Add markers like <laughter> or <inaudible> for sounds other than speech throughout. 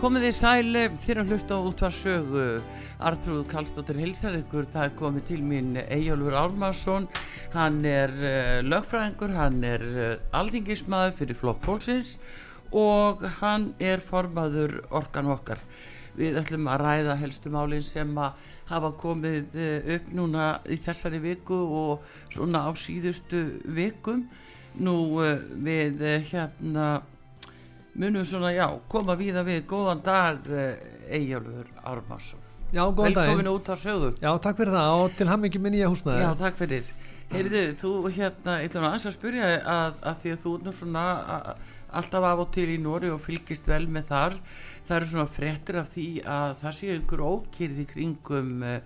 Komið þið sæli fyrir að hlusta á útvarsögu Artrúð Kallstóttir hilsar ykkur. Það er komið til mín Eyjólfur Álmarsson hann er uh, lögfræðingur hann er uh, alþingismæður fyrir flokk fólksins og hann er formaður orkan okkar. Við ætlum að ræða helstu málinn sem að hafa komið uh, upp núna í þessari viku og svona á síðustu vikum. Nú við hérna munum svona, já, koma víða við. Góðan dag, Eyjálfur Ármarsson Já, góðan dag Velkomin út á sögu. Já, takk fyrir það. Og til hammingi minn ég húsnaði Já, takk fyrir. Heyrðu, þú hérna, ég ætlum aðeins að spyrja að, að því að þú nú svona að, alltaf af og til í Nóri og fylgist vel með þar. Það eru svona frettir af því að það séu einhver ókýrð í kringum uh,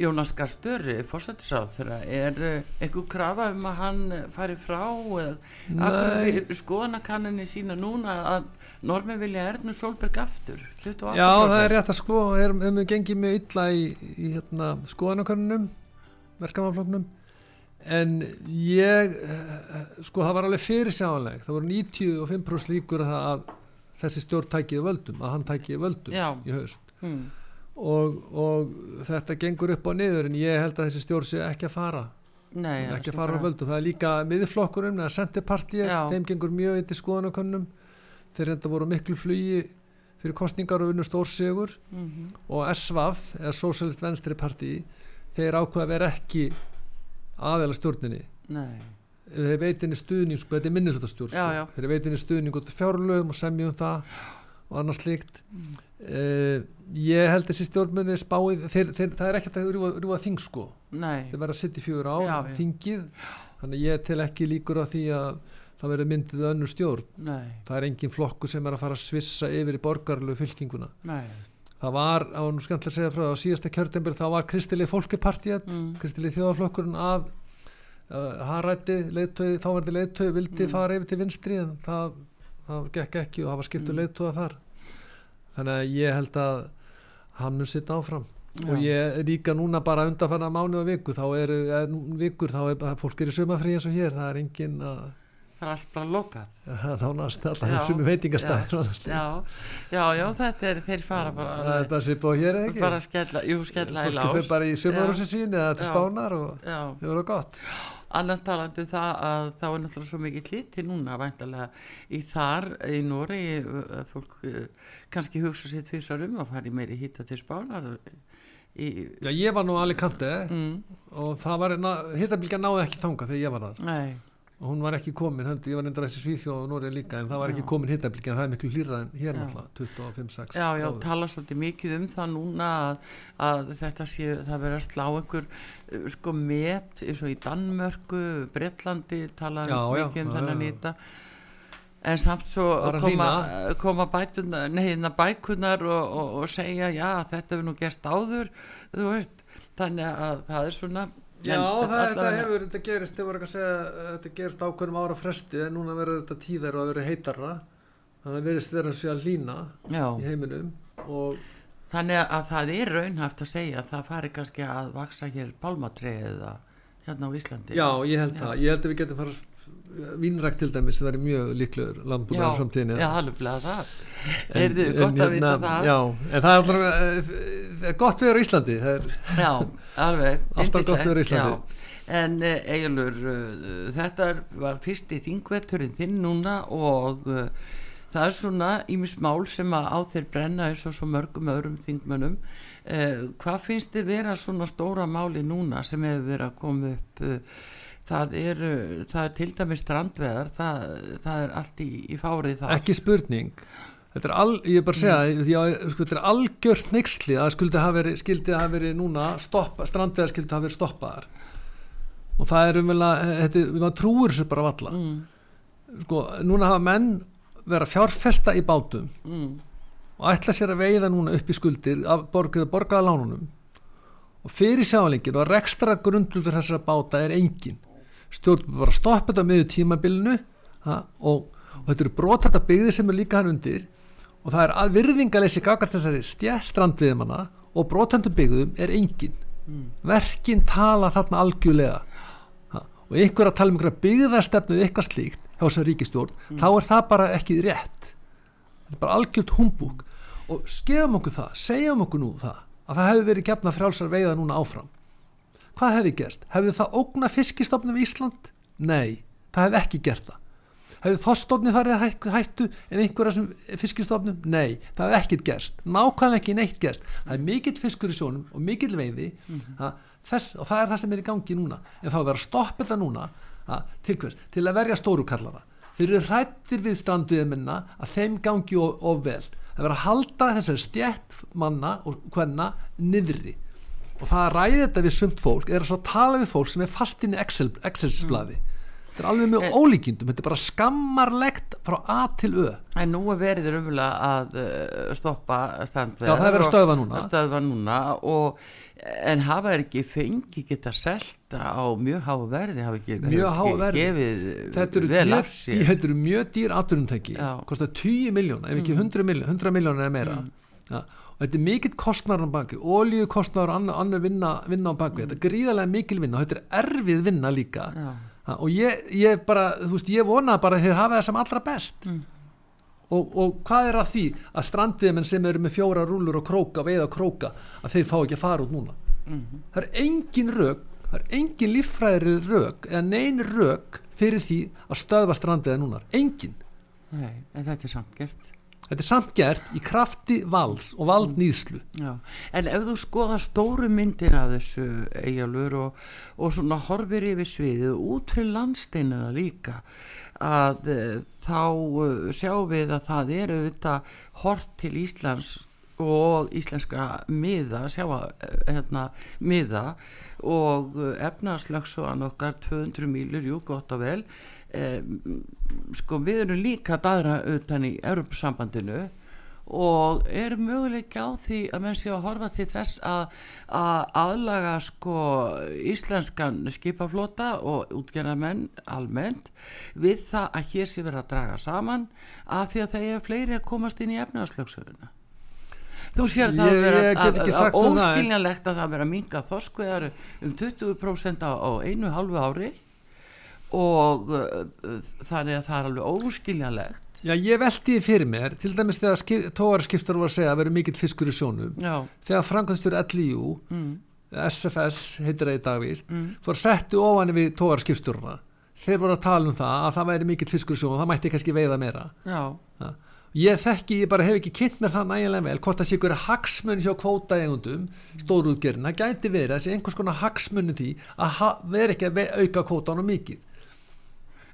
Jónas Garstöri fórsættisáð þegar er uh, einhver krafa um að hann fari frá eða skoðanakanninni sína núna að normi vilja Ernu Solberg aftur? Já, það er rétt að sko erum við gengið mjög illa í, í hérna, skoðanakönnunum verkamannfloknum en ég sko það var alveg fyrirsjáðanleg það voru 95% líkur að, að þessi stjórn tækiði völdum að hann tækiði völdum Já. í haust. Hmm. Og, og þetta gengur upp á niður en ég held að þessi stjórn sé ekki að fara. Nei, ekki að fara á völdum. Það er líka miðflokkurinn, það er sendipartíu þeim gengur mjög yfir skoðanakönnum þeir reynda voru miklu flugi fyrir kostningar og unnu stórsegur mm -hmm. og SVAF eða Socialist Venstri Parti þeir ákveða vera ekki aðeila stjórninni. Nei. þeir veitinni stuðning sko, þetta er minnilhjóttastjórn sko. þeir veitinni stuðning út fjárlögum og semjum það og annars slikt mm. Uh, ég held þessi stjórnmunni spáið þeir, þeir, það er ekkert að rúa, rúa þing sko Nei. þeir verða að sitta í fjögur á já, þingið þannig ég tel ekki líkur á því að það verður myndið önnur stjórn Nei. það er engin flokku sem er að fara að svissa yfir í borgarlegu fylkinguna Nei. það var, á nú skemmtilega að segja frá á síðasta kjörtembur, þá var Kristilið Fólkipartiet mm. Kristilið þjóðaflokkurinn að uh, Harætti þá verði leittöi, vildi mm. fara yfir til vinstri en það, það gekk ekki og það var skiptu mm. leittóa þar þannig að ég held að hann mun sitta áfram. Já. og ég líka núna bara undanfanna mánu og viku þá er, er vikur, þá er fólk er í sumafrí eins og hér, það er engin að það er allt bara lokað. <laughs> Þá nást alltaf sem veitingastæðir já, já, já, þetta er þeir fara bara það er bara svipa á hér eða ekki? Bara skella, jú, skella í lás fólki fyrir bara í sumarhúsin sín eða til spánar og það voru gott annars talandi um það að þá er náttúrulega svo mikið kliti núna væntalega í þar í Nóri fólk kannski hugsa sér tvísar um að fara í meiri hýtta til spánar já, ég var nú alveg kantið mm. og það var, hittabilgja náði ekki þanga þegar ég var þar nei og hún var ekki komin, höndi, ég var nefndar þessi Svíþjóð og Núrið líka en það var ekki komin hittablík en það er miklu hlýra en hér náttúrulega 25-6 Já, já, tala svolítið mikið um það núna að, að þetta sé, það verður að slá einhver uh, sko met eins og í Danmörku, Breitlandi tala Já, já, mikið um já, þennan já. nýta en samt svo koma, koma bætunar, neina bækunar og, og, og segja já, þetta hefur nú gerst áður þú veist, þannig að það er svona Já, það, þetta hefur, þetta gerist, þau voru ekki að segja uh, þetta gerist ákveðnum ára fresti en núna verður þetta tíðar og verður heitarra þannig að verðist vera að sé að lína Já. í heiminum og Þannig að það er raunhaft að segja að það fari kannski að vaksa hér pálmatrið eða hérna á Íslandi. já, ég held það, ég held að við getum fara vínrækt til dæmis það er mjög líklegur landbúnaður framtíðinni Já, alveg það. Heyrðu, en gott að vita hérna, það. Já, en það er alltaf uh, gott við erum í Íslandi er, Já, alveg. <laughs> Alltaf gott vera í Íslandi. En Egilur, uh, þetta er- var fyrsti þingvetturinn þinn núna og það er svona ímis mál sem að á þeir brenna eins og svo mörgum öðrum þingmönnum. Uh, hvað finnst þið vera svona stóra máli núna sem hefur verið að koma upp? Það, er, uh, það er til dæmis strandveðar, það, það er allt í, í fárið það. ekki spurning. Þetta er, al, ég er bara að segja Mm. að, sko, þetta er algjört neyksli að skuldi hafa verið, skildi hafa verið núna stoppa, strandveðar skildi hafa verið stoppaðar. Og það er umvegulega þetta, er- maður trúir þessu bara valla Mm, sko, núna hafa menn vera fjárfesta í bátum mm, og ætla sér að veiða núna upp í skuldir að borga, borgaða lánunum. Og fyrir sjáleikir og rekstra grundlutur þessara báta er engin stjórn bara stoppa þetta miður tímabilinu ha, og, og þetta eru brotætta byggði sem er líka hann undir og það er að virðingalessi gagart þessari stjætt strandviðmanna og brotættu byggðum er engin. Mm. verkin tala þarna algjörlega ha, og ykkur að tala um ykkur byggðarstefnu eða eitthvað slíkt hjá þessar ríkistjórn þá er það bara ekki rétt. Þetta er bara algjört humbúk og skefum okkur það, segjum okkur nú það að það hefði verið gefna frjálsar veiða núna áfram hvað hefði gerst? hefði það ógna fiskistofnum í Ísland? Nei, það hefði ekki gert það hefði þorstofni farið að hættu en einhverja sem fiskistofnum? Nei, það hefði ekkert gerst nákvæmlega ekki neitt gerst það er mikill fiskur í sjónum og mikill veiði ha, þess, og það er það sem er í gangi núna en þá er verið að stoppa þetta núna ha, til hvers? Til að verja stórukallara þeir eru hrættir við stranduðuminna að þeim gangi of, vel það er verið að halda þessari stjætt manna og hvenna niðri og það að ræði þetta við sumt fólk er að tala við fólk sem er fast inn í Excel, Excel-blaði þetta er alveg mjög Eh. ólíkindum þetta er bara skammarlegt frá A til Ö En nú er verið umvöla að uh, stoppa strandveðar. Já, það er verið að stöðva núna. Að stöðva núna og en hafa er ekki fengi geta selta á mjög háu verði hafa ekki, Mjög ekki verði. þetta eru, mjög, dýr, Já. kostar 10 miljón, ef ekki 100 miljón 100 miljón eða meira ja, og þetta er mikill kostnar á baki olíu kostnar og annar, vinna, vinna á baki þetta er gríðarlega mikil vinna og þetta er erfið vinna líka. Já. ha, og ég, ég bara, þú veist, ég vona bara að þeir hafa það sem allra best. Og, og hvað er að því að strandiðmenn sem eru með fjóra rúlur og króka, veiða og króka að þeir fá ekki að fara út núna? Það er engin rök það er engin líffræðri rök eða nein rök fyrir því að stöðva strandiða núna, engin. Nei, en þetta er samt gert. Þetta er samt gert í krafti valds og valdnýðslu en ef þú skoða stóru myndin af þessu eigjálfur og, og svona horfir yfir sviðið út fyrir landsteinina líka að uh, þá uh, sjáum við að það er auðvitað hort til Íslands og íslenska miða, sjá að hérna, miða og efnarslöksuðan okkar 200 mílur, jú gott og vel eh, sko við erum líka daðra utan í Europasambandinu og er möguleik á því að menn sé að horfa til þess að, að aðlaga sko íslenskan skipaflota og útgerðamenn almennt við það að hér sé verið að draga saman af því að það er fleiri að komast inn í efnaðslöksöfuna þú sér það að vera að- að- um óskiljanlegt að það vera að minga þorskveðar um 20% á, á einu halvu ári og uh, þannig að það er alveg óskiljanlegt. Já, ég velti því fyrir mér, til dæmis þegar skip, tógarskiptar var að segja að vera mikill fiskur í sjónum. Já, þegar framkvæmstjóri LIU mm, SFS heitir það í dagvíst Mm. fór settu ofan við tógarskipstjórna þeir voru að tala um það að það væri mikill fiskur í sjónum það mætti kannski veiða meira. Ég þekki, ég bara hef ekki kynnt mér það nægilega vel hvort það sé ykkur hagsmun hjá kvóta eigundum, stórútgerðin það gæti verið, þessi einhvers konar hagsmunni því að vera ekki að auka kvótan og mikið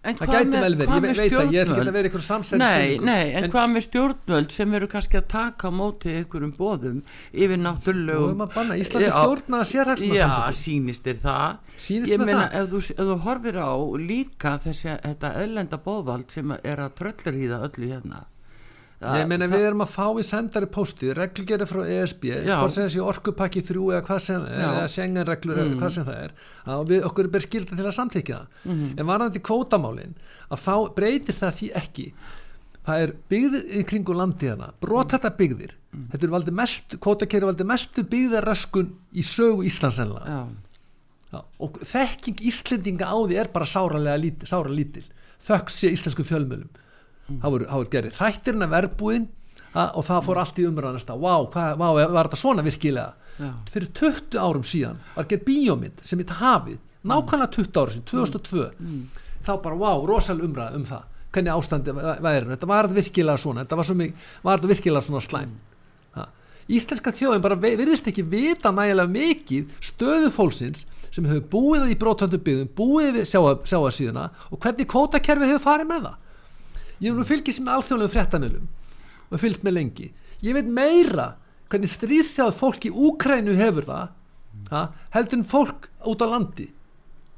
En það gæti með- vel verið, ég veit að ég ætla ekki stjórnvöld? að vera einhver samsæðis Nei, nei, en, hvað með stjórnvöld sem eru kannski að taka á móti einhverjum bóðum yfir náttúrulegum um að banna, Íslandi stjórna sérhagsna Já, sýnist þér það. Sýnist Ég meina, ef ef þú horfir á líka þessi, þetta eðlenda bóðvald sem er að tröllur í það öllu hérna Ég meina við erum að fá í sendari pósti reglugeri frá ESB hvort sem þessi orkupakki þrjú eða hvað sem það er Já. eða Schengen-reglur eða hvað sem það er að við, okkur er ber skilda til að samþykja það. Mhm. en varðandi kvótamálin að þá breytir það því ekki. Það er byggðir í kringu landi hana brotætta byggðir. Mhm. þetta er valdi mest, kvótakeri valdi mestu byggðarröskun í sögu Íslands Já, og þekking Íslendinga á því er bara sára lítil þökk sé íslensku fjölmölum það voru, voru gerðið þættirna verbúðin að, og það fór allt í umræðanasta vá, hvað, vá, var þetta svona virkilega? Já, fyrir 20 árum síðan var gerð bíómynd sem heit Hafið nákvæmlega 20 árum síðan, 2002 þá bara vá, rosalega umræða um það. Hvernig ástandi væri. Þetta var virkilega svona, þetta var, mikið, var þetta virkilega svona slæm mm. Íslenska þjóðin bara ve- virðist ekki vita nægilega mikið stöðu fólksins sem hefur búið í brótöndu byggðum, búið við sjáa, sjáasíðuna og hvernig kvótakerfi hefur farið með það ég hef nú fylgist með alþjóðlegum fréttamilum og fylgst með lengi. Ég veit meira hvernig stríðsjáð fólk í Úkrænu hefur það ha, heldur en fólk út á landi.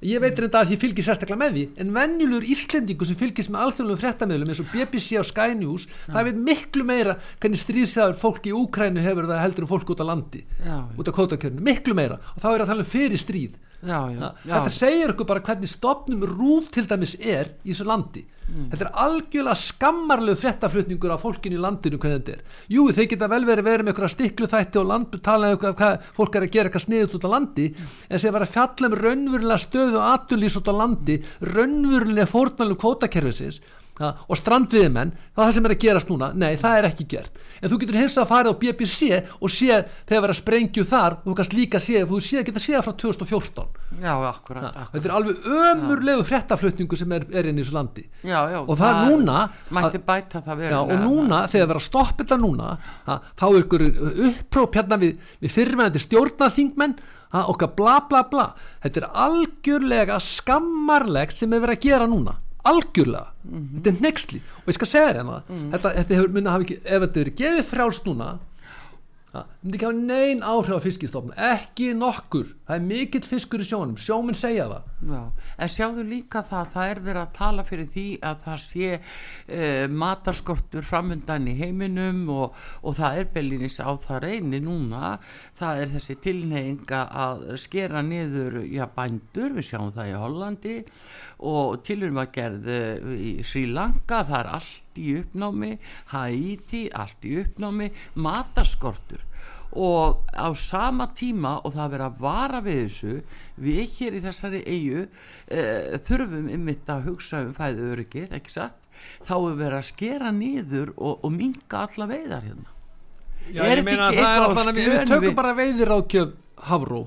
Ég veit reynda að ég fylgist sérstaklega með því en venjulur Íslendingu sem fylgist með alþjóðlegum fréttamilum eins og BBC og Sky News það veit miklu meira hvernig stríðsjáður fólk í Úkrænu hefur það heldur en fólk út á landi já, út á kótakjörnu, miklu meira. Og þá er að tala um fyrir stríð já, já, þetta segir okkur bara hvernig stopnum rúf til dæmis er í þessu landi. Mm. þetta er algjörlega skammarlegu fréttaflutningur af fólkinu í landinu hvernig þetta er. Jú þeir geta vel verið verið með einhverja stiklu þætti og land, tala um hvað, fólk er að gera eitthvað sniðut út á landi en sem var að fjalla um raunverulega stöðu og atulís út á landi raunverulega fórnalum kvótakerfisins ha, og strandviðmenn það er það sem er að gerast núna, nei það er ekki gert. En þú getur hins að fara á BBC og sé þegar vera sprengju þar og þú kannst líka sé, þú sé, getur séð frá 2014 já, akkurat, akkurat. þetta er alveg ömurlegu fréttaflutningu sem er, er inn í þessu landi. Já, já, og það er núna mætti bæta það verulega og núna, þegar vera að stoppa þetta núna ha, þá er ykkur uppróp hérna við, við fyrirmennandi stjórnaþingmenn okkar bla bla bla. Þetta er algjörlega skammarlegt sem er verið að gera núna algjörlega, þetta er nexli og ég skal segja þér hérna þetta, þetta hefur minna hafa ekki, ef þetta er gefið frjálst núna það myndi ekki hafa nein áhrif á fiskistofn ekki nokkur, það er mikill fiskur í sjónum. Sjóminn segja það. Já, en sjáðu líka það, það er verið að tala fyrir því að það sé uh, matarskortur framundan í heiminum og, og það er beilinnis á það reyni núna, það er þessi tilneyinga að skera niður, já, bændur, við sjáum það í Hollandi og tilhörnum að gerð í Sri Lanka, það er allt í uppnámi, Haiti, allt í uppnámi, matarskortur og á sama tíma og það er verið að vara við þessu við hér í þessari eigu uh, þurfum ymmit að hugsa um fæðu öryggið, ekki satt? Þá er verið að skera niður og, og minka alla veiðar hérna Já, Er ég þetta ekki það er eitthvað á alltaf við, skjön tökum bara veiðir ákjöf Havró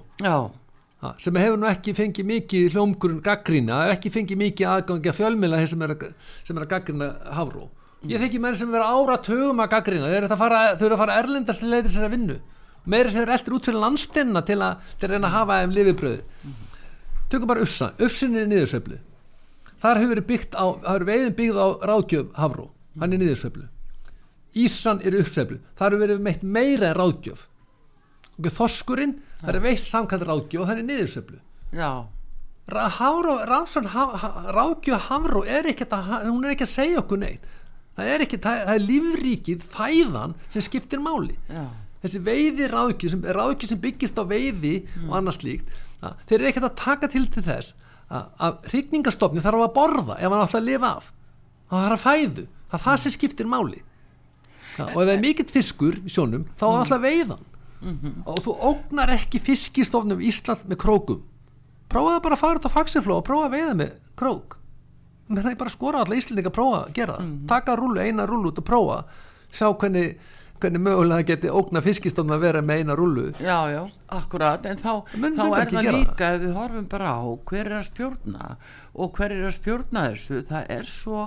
sem hefur nú ekki fengið mikið hljómgrunn gaggrína, er ekki fengið mikið aðgangi að fjölmila sem er að, sem er að gaggrína Havró. Ég þekki menn sem vera ára tögum að gaggrína, þeir eru að fara, þau eru að fara erlendast til leiðis þess að vinnu. Meiri sem þeir eldur út fyrir landsteinna til að, til að reyna að hafa þeim lifibröði. Tökum bara Ufsa, Ufsin er niðursveiflu. Þar hefur á, hefur veiðin byggð á ráðgjöf Havró, hann er niðursveiflu. Ísan er uppsveiflu, það hefur verið meitt meira en ráðgjöf. Og þorskurinn, það er veitt samkvæmt ráðgjöf og það er Ráðsson, Ráðgjöf Hafró er ekki að, hún er ekki að segja okkur neitt. Það er ekki, það, það er lífríkið fæðan sem skiptir máli. Já. Þessi veiði ráðgjöf sem, ráðgjöf sem byggist á veiði og annað slíkt að, þeir eru ekkert að taka til til þess að, að hrygningarstofni þarf að borða ef hann ætla að lifa af. Það þarf að fæðu, það er það sem skiptir máli ja, og ef það er mikill fiskur í sjónum þá er alltaf veiðan. Og þú ógnar ekki fiskistofnum Íslands með krókum. Prófaðu bara að fara út á faxifló og prófa að veiða með krók. Það er bara að skora allar Íslandinga að prófa að gera það. Taka rúlu, eina rúlu út og prófa. Sjá hvernig, hvernig mögulega geti ógna fiskistofnum að vera með eina rúlu Já, já, akkurat, en þá, Menn þá er það líka ef við horfum bara á hver er að stjórna og hver er að stjórna þessu það er svo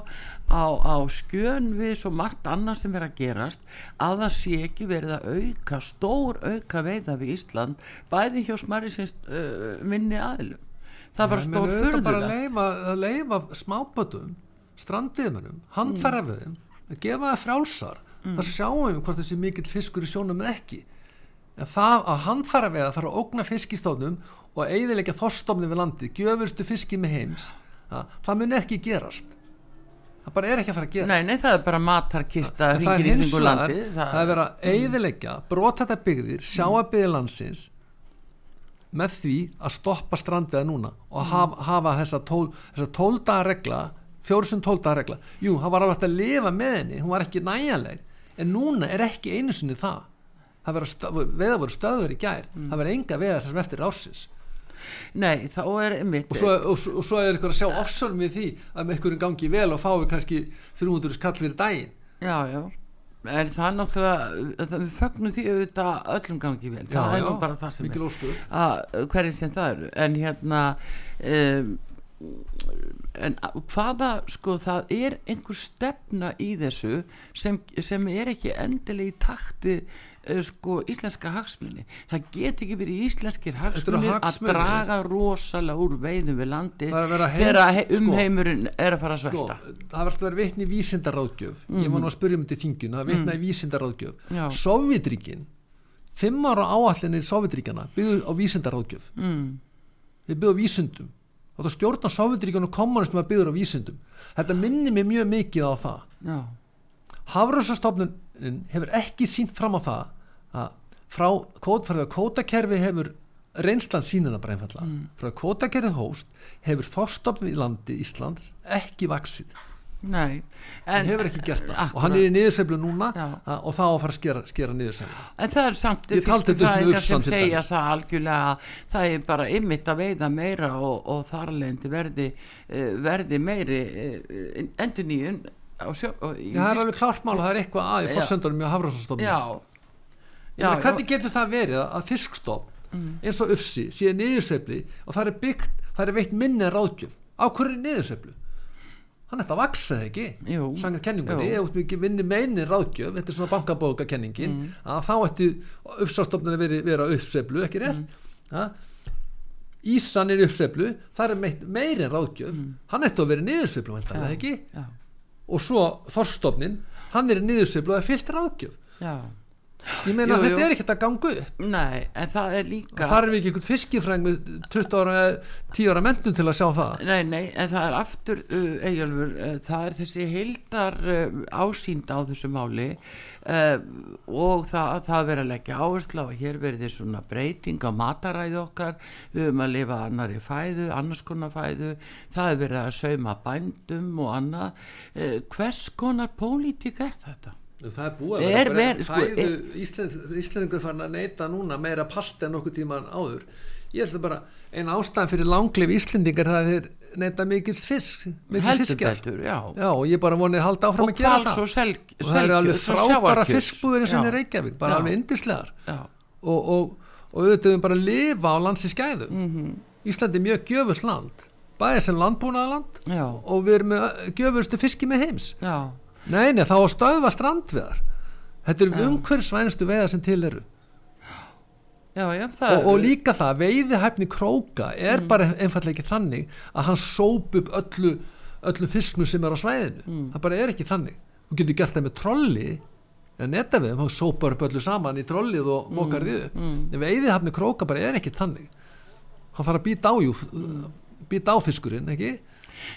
á, á skjön við svo margt annað sem verið að gerast að það sé ekki verið að auka, stór auka veiða við Ísland bæði hjá smarri sinns uh, minni aðilum. Það er Nei, stór menn auðvitað bara að leifa, smábötum strandviðmennum, handfærafiðum að gefa það frjálsar það sjáum við hvort þessi mikill fiskur í sjónum eða ekki. En það að handfærafiða fara að ógna fiskistónum og eiðilegja þorstofni við landið, gjöfurstu fiski með heims það, það mun ekki gerast. Það bara er ekki að fara að gerast. Nei, nei, það er bara matarkista En það er hins vegar landi það er verið að eiðilegja brotætta byggðir, sjáabyggðir landsins með því að stoppa strandveða núna og hafa, hafa þessa, tól, þessa tóldaga regla fjórsund tóldaga regla. Jú, það var alveg hægt að lifa með henni hún var ekki næjanleg en núna er ekki einu sinni það. Veða voru stöður í gær. Það verða enga veða sem eftir ásins nei, þá er mitt og svo, og, svo- og svo er eitthvað að sjá ofsölum við því að með einhverjum gangi vel og fái kannski 300 skall fyrir daginn. Já, já. En það er náttúrulega við fögnum því auðvitað öllum gangi vel. Það er nú bara það sem mikil er. að hverjum sem það eru. En hérna um, en hvaða sko það er einhver stefna í þessu sem, sem er ekki endilega í takti uh, sko íslenska hagsmunni það get ekki verið íslenskir hagsmunir að draga rosalega úr veiðum við landi er að vera þegar he- sko. umheimurinn er að fara að sko, svelta það var alltaf verið vitni í vísindaráðgjöf. Ég var nú að spyrja um þetta í þingjun það var vitna í vísindaráðgjöf. Sovjetríkin fimm ára áallinni Sovjetríkjana byggðu á vísindaráðgjöf. Mm. við byggðu á vísindum og það stjórna Sovjetríkjana og kommunistum að byggður á vísindum. Þetta minnir mér mjög mikið á það. Já, Hafrössastofnun hefur ekki sínt fram á það að frá kótfarðu að kótakerfi hefur reynslan sínina bara einfallega Mm. frá að kótakerfi hóst hefur þorstofn í landi Íslands ekki vaksið nei. Hann en, hefur ekki gert það. Akkúrat. og hann er í niðursveiflu núna Já. og þá á að fara að skera, skera niðursveiflu. En það er samt upp með fiskufræðingar sem segja það algjörlega að það er bara ymmit að veiða meira og, og þarlendi verði, uh, verði meiri uh, endur nýjun og í Já, það er alveg klart mál að það er eitthvað að í Já, já, Mm. hvernig getur það verið að fiskstofn eins og ufsi sé niðursveifli og það er byggt, það er veitt minni ráðgjöf? Á hverju er niðursveiflu hann ætti að vaksa það ekki? Samkvæmt kenningunni, ef þú ekki vinni meini ráðgjöf, þetta er svona bankabóka kenningin Mm. að þá ætti ufsastofnun að vera, uppsveiflu, ekki rétt? Mm. Ísan er í uppsveiflu það er meitt, meiri en ráðgjöf. Hann ætti að vera niðursveiflu, væntanlega, Já. ekki? já, og svo þorstofnin hann er og það er fyllt ráðgjöf. Já ég meina Jú, að jú. þetta er ekkert að ganga upp. Nei, en það er líka og þar við ekki einhvern fiskifræng með 20 ára, eða 10 ára mentun til að sjá það? Nei, nei, en það er aftur uh, Eyjálfur, uh, það er þessi heildar uh, ásýnd á þessu máli uh, og það, það verður að leggja áherslu á hér verði svona breyting á mataræði okkar. Við höfum að lifa annari fæðu annars konar fæðu, það er verið að sauma bændum og annað. Uh, hvers konar pólitík er þetta? Það er búið að vera ver- sko, fæðu er- Íslands, Íslandingur farin að neyta núna meira pasta en nokkuð tíman áður? Ég held að bara eina ástæðan fyrir langlif Íslendingar það er neyta mikils fisk Heldur fiskjar. og ég bara vonið halda áfram og að gera það. og selg og það eru alveg frábæra fiskbúðir sem er Reykjavík bara Já. alveg indislegar og, og, og auðvitað við bara að lifa á landsi skæðu Mhm. -hmm. Íslandi er mjög gjöfult land. Bæði sem landbúnaðaland og við erum með gjöfustu fiski með heims. Já Nei, nei, þá að stöðva strandveðar Þetta eru umhverfsvænustu veiðar sem til eru. Já, já, það og, og líka það, veiðihæfni króka er bara einfallega ekki þannig að hann sóp upp öllu, öllu fisknum sem er á svæðinu. Það bara er ekki þannig. Þú getur gert það með trolli eða netaviðum, þá sópar upp öllu saman í trollið og mókar því upp. en veiðihæfni króka bara er ekki þannig. Hann þarf að býta á býta á fiskurinn, ekki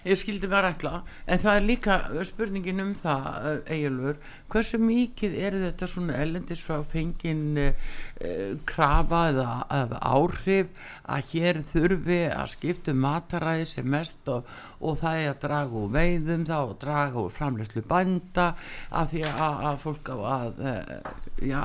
ég skildi mér ætla en það er líka spurningin um það Egilur, hversu mikið er þetta svona ellendis frá fengin uh, krafa eða, eða áhrif að hér þurfi að skipta um mataræði sem mest og, og það er að draga úr veiðum þá að draga úr framleyslu bænda af því að, að fólk á að uh, já,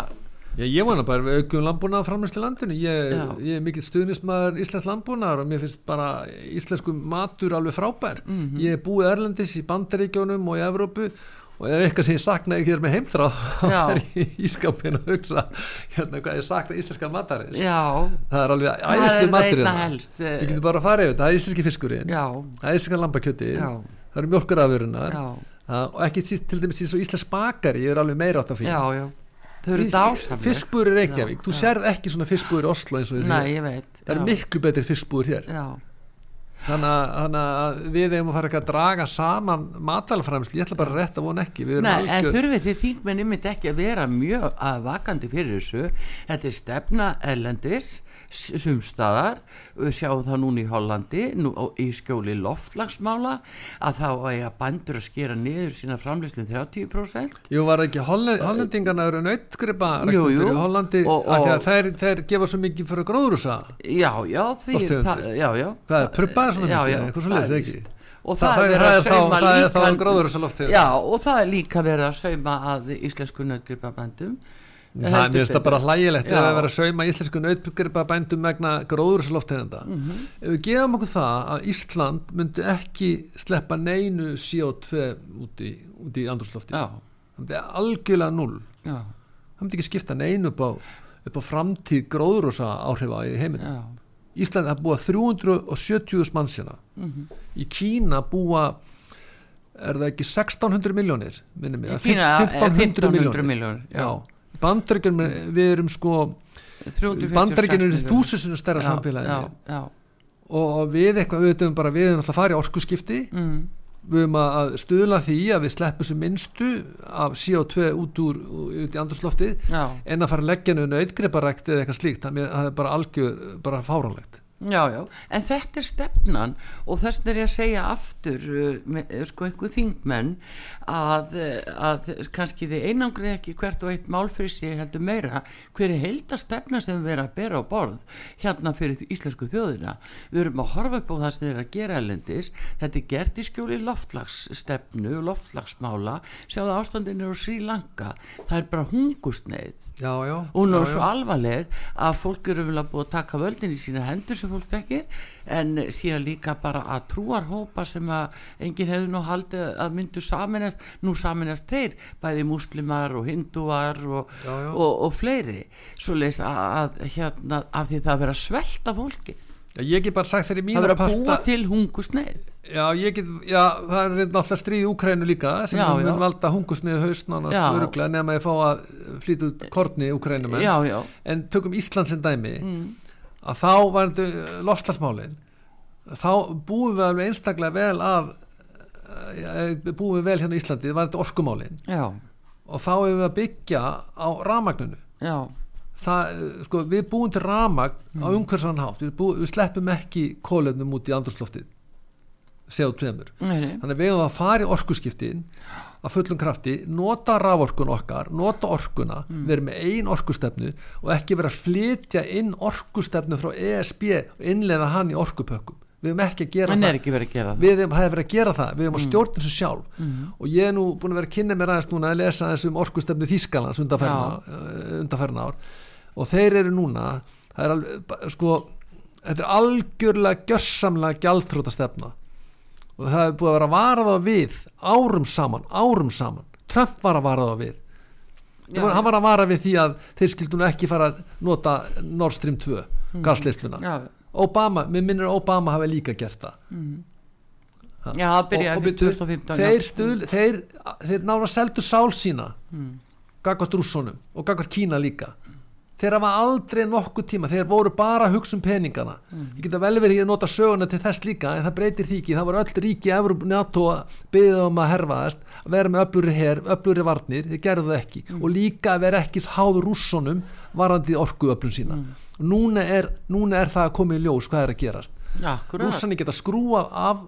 Já, ég vona bara við aukjum landbúnað framlýslu landinu. Ég, ég er mikill stuðnismæður íslensk landbúnaðar og mér finnst bara íslensku matur alveg frábær. Mhm. ég er búið Erlendis í Bandaríkjónum og í Evrópu og ef eitthvað sem ég sakna ekki er með heimþrá <laughs> þá fer ég í ískapin og hugsa hérna hvað ég sakna íslenska matarins. Já. Það er alveg æðislu er matur veitna helst eh, við getum bara að fara yfir þetta, það er íslenski fiskurinn. Það er íslenska lambakjöti já, það eru mjölkurafurinn og ekki til dæmis eins og íslensk bakari ég er alveg meira átt að já, fyrir þau eru dásamlega fiskbúður í Reykjavík, Já, þú já. sérð ekki svona fiskbúður í Oslo eins og nei, ég veit það já. miklu betri fiskbúður hér. Já, þannig að, við eigum að fara ekki að draga saman matvælafræmslu, ég ætla bara að vona ekki. Við erum Nei, en algjör þurfið þið þingmenn ymmit ekki að vera mjög að vakandi fyrir þessu. Þetta er stefna ellendis sumstaðar við sjáum það núna í Hollandi nú, í skjóli loftlagsmála að þá eiga bændur að skera niður sína framlýslinn 30% Jú, var ekki Hollend, Hollendingarna eru Jú, jú. í Hollandi? Og- og, og- þeir, þeir gefa svo mikið fyrir gróðrúsa já, já, því það, já, já. Hvað er, prubbaðir svona já, mikið, eitthvað svoleiðis, það er ekki? og Það- það, er verið að sauma það er þá líka gróðurhúsalofttegund. já, og það er líka verið að sauma að íslensku nöðgripabændum Það er það bara hlægilegt ef að vera að sauma íslensku nautgripa bændum vegna gróðurhúsaloftegunda Mhm. Ef við gefum okkur það að Ísland myndi ekki sleppa neinu CO2 út í, út í andrúslofti já, það myndi algjörlega null. Já, það myndi ekki skipta neinu upp á, upp á framtíð gróðurhúsa áhrifa í heiminn Ísland það búa 370 mannsina. Mhm. í Kína búa er það ekki 1600 miljónir minnum eh, 1500 1500 miljónir já. Já, bandaríkjum við erum sko 346 bandaríkjum eru þúsisinu stærra Já, samfélagi. já, og, við eitthvað, við veitum bara við erum alltaf í orkuskipti. Mm, við erum að stuðla því að við sleppum sem minnstu af CO2 út úr út í andurslóftið en að fara að leggja nöðun auðgriparækt eða eitthvað slíkt, það er- það er bara algjör bara fáránlegt já, já. En þetta er stefnan og þess er ég að segja aftur uh, uh, sko einhver þingmenn að, uh, að kannski þið einangri ekki hvert og eitt mál fyrir sig heldur meira. Hver er heilda stefna sem við erum að bera á borð hérna fyrir íslensku þjóðina? Við erum að horfa upp á það sem er að gera elendis þetta er gert í skjóli loftlagsstefnu loftlagsmála sjáðu ástandinu á Sri Lanka. Það er bara hungusneið já, já, og hún er svo alvarleg að fólk eru vel að búið að taka völdin í sína hendur sem fólk þekkir en síðan líka bara að trúarhópa sem að enginn hefur nú haldið að myndu saminast, nú saminast þeir bæði múslimar og hindúar og, Já, já. og, og fleiri. Svo leist að, að hérna af því það að vera að svelta fólki. Já, ég get bara sagt þeirri það mína vera að búa til hungusneið já, ég get, já, það er alltaf stríð í Úkrænu líka sem já. valda hungusniðu haust nánast Já. öruglega nema ég fá að flýta út korni í Úkrænu já, já, en tökum Ísland sem dæmi. Mm, að þá var þetta lofslagsmálin þá búum við alveg einstaklega vel að eh, búum við vel hérna í Íslandi var þetta orkumálin. Já, og þá hefur við að byggja á ramagninu það, eh, sko, við búum til ramagn Mm. á umhverfisvann hátt. Við, við sleppum ekki kólefnum út í andurslóftið CO2 nei, nei. þannig að við hefum að fara í orkuskiptin að fullum krafti, nota raforkun okkar nota orkuna, Mm. vera með ein orkustefnu og ekki vera að flytja inn orkustefnu frá ESB og innlega hann í orkupökkum. Við hefum ekki að gera það. að gera það. Við verið að gera það, við hefum að stjórna þessu sjálf. Mhm. og ég er nú búin að vera að kynna mér aðeins núna að lesa aðeins um orkustefnu Þískalans undanferna, undanferna ár. Og þeir eru núna það er alveg, sko þetta er algjörlega gjörsamlega gjaldþróta stefna og það er búið að vera það við árum saman, árum saman. Trump var að vara það við. Já, hann var að vara við því að þeir skildu nú ekki fara að nota Nord Stream 2 gasleysluna já, Obama, mér minnir að Obama hafi líka gert það. Ha. já, það byrjaði byrju, 2015 þeir, stuð, þeir, þeir nána seldu sál sína Mm. gagvart rússonum og gagvart Kína líka þeir hafa aldrei nokkuð tíma þeir voru bara að hugsa um peningana. Mm. ég geta vel verið að nota söguna til þess líka en það breytir því ekki, það voru öll ríki Evróp, NATO byggja um að herfaðast að vera með öfluri her, öfluri varnir. Þeir gerðu það ekki. Mm. og líka að vera ekki háður rússonum varandi orkuöflun sína. Mm. núna er, núna er það að koma í ljós hvað er að gerast. Rússani geta skrúa af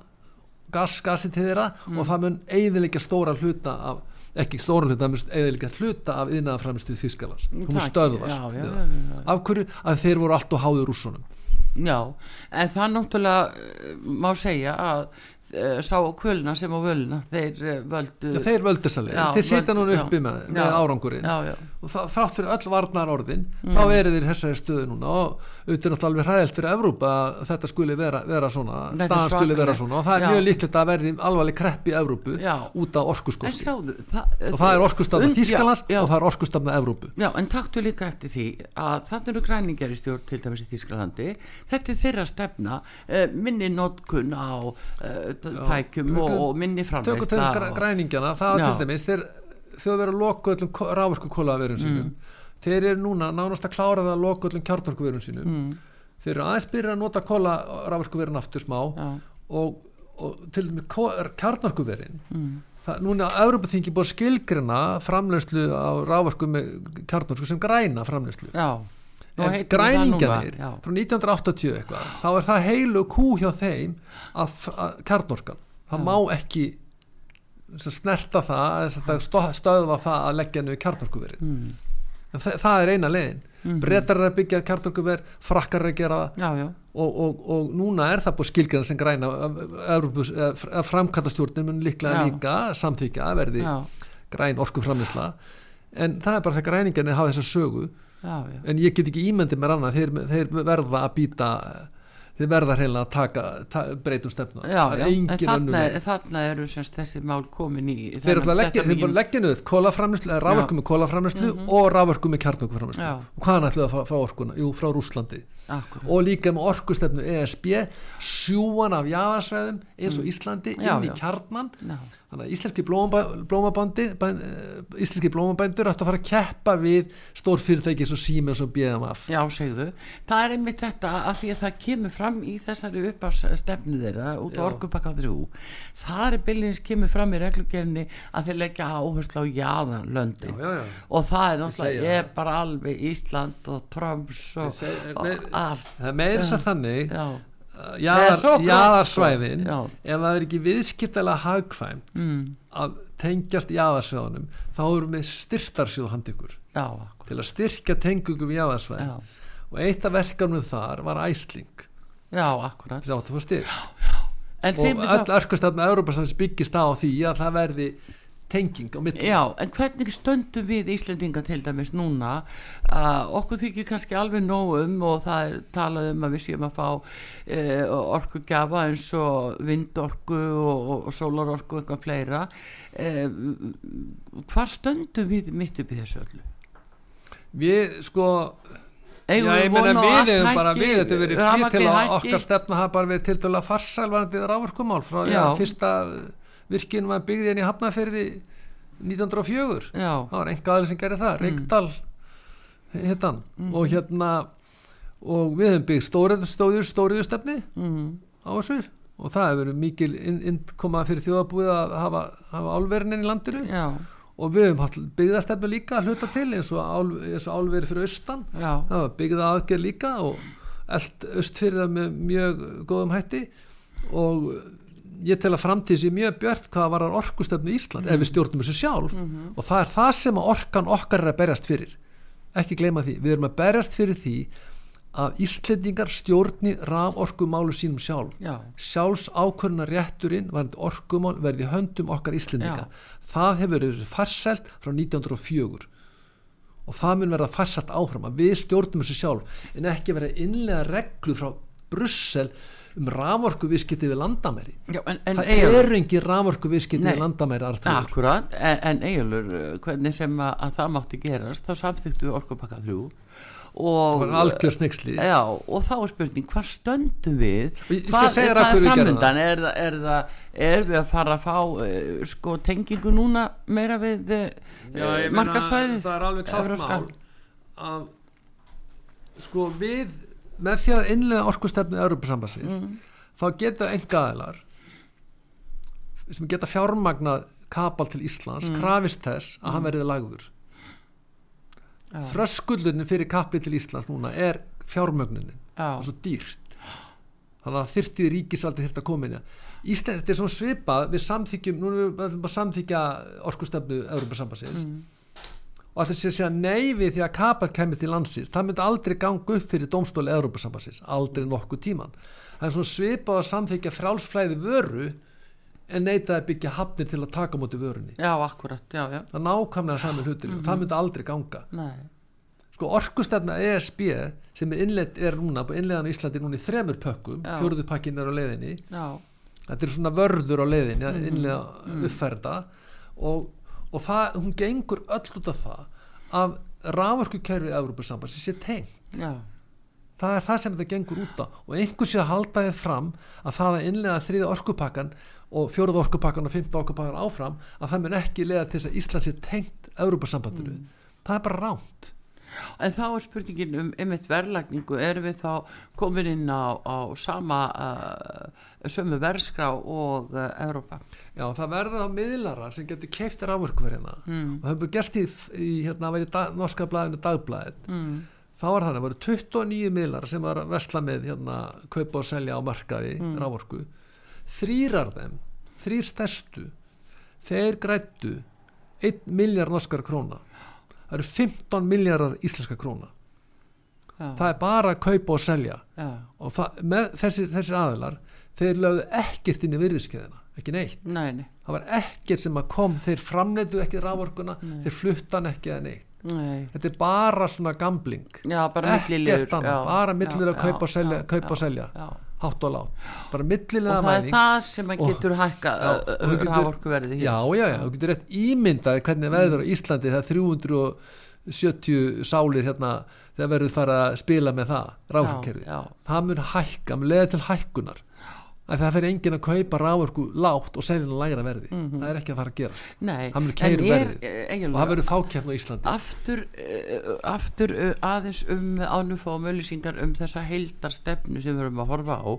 gas, gasi til þeirra Mm. og það mun eiðilega stóra hluta af, ekki stóra hluta, það mun eiðilega hluta af yðnaðarframistu Þískalands hún mun Það- stöðvast. Já, já, já, það. af hverju? Að þeir voru allt og háður rússunum Já, en það náttúrulega eh, má segja að uh, sá kvöluna sem á völuna þeir uh, völdu Já, þeir völdu Já, þeir sita núna uppi með, með árangurinn. Já, já, og það, þrátt fyrir öll varnar orðin Mm. þá eru þeir þessari stöðu núna. Og auðvitað náttúrulega alveg hræðilt fyrir Evrópa að þetta skuli vera, vera svona staðan skuli vera svona. Og það er Já. mjög líklegt að verði alvarleg kreppi í Evrópu Já. út sjáðu það, og það er orkustafna Þískalands og það er orkustafna Evrópu. Já, en taktu líka eftir því að þannig eru græningar í stjórn til dæmis í Þísklandi þetta er þeirra stefna uh, minni notkun á tækjum við og, og minni tökum framveist til þess græningjana það þau verður að loka öllum rávorku kólaverum sínum. Mm. þeir eru núna nánast að klára það að loka öllum kjarnorkuverum sínum. Mm, þeir eru aðeins byrja að nota kóla rávorkuverin aftur smá. Já, og, og til dæmis kjarnorkuverin mm, núna er Európa-þingi búið að skilgrina framleyslu á rávorku með kjarnorku sem græna græningjanir já. frá 1980 eitthvað þá er það heilu kú hjá þeim að, að kjarnorkan. Það Já. má ekki snerta það stöðva það að leggja niður kjarnorkuverin mm, en það, það er eina leiðin. Mhm. breytar er að byggja kjarnorkuver frakkar er að gera það. Já, já, og, og, og núna er það búið skilgjörn sem græna Evropus, framkvæmtastjórnin mun líklega Já. líka samþykja að verði já, græn orkuframlisla en það er bara þegar græningarnir hafa þessa sögu. Já, já. en ég get ekki ímyndið mér annað þeir, þeir verða að býta þeir verða hreinlega að taka ta, breytum stefna Já, það er en engin leið. þarna eru semst þessi mál komin í þeir eru alltaf að leggja, eða rávorku með kólaframlislu og rávorku með kjarnokuframlislu Já. og hvaðan ætluðu að fá, fá orkuna? Jú, frá Rúslandi Akkurat, og líka með orkustefnu ESB sjúan af jáðarsveðum eins og Íslandi Mm. Já, inn í kjarnan já, þannig að íslenski blómaba- blómabandi bæn- eh, íslenski blómabændur ættu að fara að keppa við stór fyrirtæki eins og Siemens og BMF já, segðu. Það er einmitt þetta að því að það kemur fram í þessari uppástefnu þeirra út á orkupakka 3 það er byllinsins kemur fram í reglugjörni að þeir leggja áherslu á já. og það er náttúrulega ég það. bara alveg Ísland og Trumps og, Og allt það meira þess að þannig já, að Nei, svo jaðar, gott, jaðarsvæðin sko. Já. ef það er ekki viðskiptalega hagkvæmt mm, að tengjast jaðarsvæðunum þá erum við styrtarsjóð handi ykkur. Já, akkurat, til að styrkja tengugum við jaðarsvæðin. Já, og eitt af verkefnum þar var æsling já, akkurat. Átti að fá styrk. En og þeim öll örkustafna Európa-samins byggist á því að það verði tenging á milli Já, en hvernig stöndum við Íslendinga til dæmis núna uh, okkur þykir kannski alveg nóg um og það er talað um að við séum að fá uh, orkugjafa eins og vindorku og, og, og sólarorku og eitthvað fleira uh, hvar stöndum við mitt upp í þessu öllu? við sko Eigum Já, ég við meina við hefum bara við þetta verið fyrir til að okkar stefna hafa bara verið til dæla farsælvarandi rávorkumál frá því Já. að fyrsta virkinu var byggði henni í Hafnafyrði 1904 Já, það var enga aðeins sem gerði það, Mm. Reykdal hittan og hérna og við hefum byggt stóriðu stóriðu, stóriðu stefni mm, á þessu. Og það hefur verið mikil inn- innkoma fyrir þjóðabúið að hafa, hafa álverinin í landinu. Já, og við hefum haft byggðastefnu líka að hluta til eins og, og álveri fyrir austan. Já, það var byggða aðgerð líka og allt það með mjög góðum hætti. Og ég tel að framtíð sé mjög björt hvað var orkustöfnu í Ísland ef við stjórnum þessu sjálf. Og það er það sem orkan okkar er að berjast fyrir. Ekki gleyma því, við erum að berjast fyrir því að Íslendingar stjórni raforkumálu sínum sjálf. Já, sjálfs ákvörna rétturinn orkumál verði höndum okkar Íslendinga. Já. það hefur verið farselt frá 1904 og það mun verða farselt áfram að við stjórnum þessu sjálf en ekki verða innlega reglu frá Brussel um raforku viðskipti við landamæri já en, en það Eyjólfur- eru engin raforku viðskipti við landamæri. Akkurat, en, en Egilur hvernig sem að, að það mátti gerast þá samþyktu við orkupakka 3 og Já, og þá er spurning, hvað stöndum við? Hvað er það framundan? Er, er, er við að fara að fá uh, sko tengingu núna meira við uh, markasvæðið? það er alveg klart mál að sko við með því að innlega orkustefnu Európa-sambassins Mm. þá geta engaðilar sem geta fjármagnað kapal til Íslands Mm. krafist þess að hann verði lagður. Já, þröskuldurinn fyrir kappi til Íslands núna er fjármögnunin já, og svo dýrt. Þannig að þyrtið ríkisaldi koma inn Íslands, þetta er svona svipað við samþykjum, nú erum við ætlum að samþykja orkustefnu Európa-sambassins Mm. Og ætlum sé að segja nei við því að kapall kemur til landsins. Það myndi aldrei ganga upp fyrir dómstóli Európa-sambassins, aldrei nokkuð tíman það er svona svipað að samþykja frálsflæði vöru en neita að byggja hafnir til að taka á móti vörunni. Já, akkurat, já, já. Það nákvæmlega saman hlutur og það myndi aldrei ganga. Nei, sko orkustefna ESB sem er innleitt er núna, búið innleiðan í Íslandi núna í þremur pökkum, Já. fjórðu pakkin er á leiðinni. Já, þetta er svona vörður á leiðinni að Mhm. innlega Mm. uppferða og, og það, hún gengur öll út af það að rávorkukerfið Európa-sambansi sé tengt. Já, það er það sem þetta gengur út á. Og einhver sé að halda þið fram að það að innlega þriða orkupakkan og fjóruða orkupakkan og fymta orkupakkan áfram að það mun ekki leiða til þess að Ísland sé tengt Európa-sambandinu Mm. það er bara ránt En þá er spurningin um einmitt verðlagningu, erum við þá komin inn á, á sama uh, sömu verðskrá og uh, Evrópa? Já, það verða þá miðlara sem getur keiftir afurkuverðina mm. og það hefur gerst í, í hérna, að vera í norska blæðinu dagblæðin mm. þá var þannig að voru 29 miðlara sem var að vesla með hérna, kaupa og selja á markaði mm. rávorku þrýrar þeim, þrýr stærstu þeir grættu 1 miljard norskar króna það eru 15 miljardar íslenska króna Já. það er bara að kaupa og selja Já. og það, með þessi, þessi aðilar þeir lögðu ekkert inn í virðiskeiðina ekki neitt nei, nei. það var ekkert sem að kom þeir framleitu ekki rávorkuna þeir fluttan ekki eða neitt nei. þetta er bara svona gambling. Já, bara annað, bara millilega að kaupa og selja, kaupa og selja. hátt og látt bara millilega og það mæning. er það sem að getur hækka rávorkuverði já, já, já, þú getur rétt ímyndað hvernig veður á Íslandi það er 370 sálir hérna þegar verður fara að spila með það rávorkerfi, það mun hækka, mun leða til hækkunar að það fyrir engin að kaupa rávorku látt og selja hann læra verði. Mm -hmm. það er ekki að fara að gerast. Nei, það verður keir verði og það verður fákjafn á Íslandi. Aftur, uh, aftur uh, aðeins um ánumfá og mölusingar um þessa heildarstefnu sem við erum að horfa á.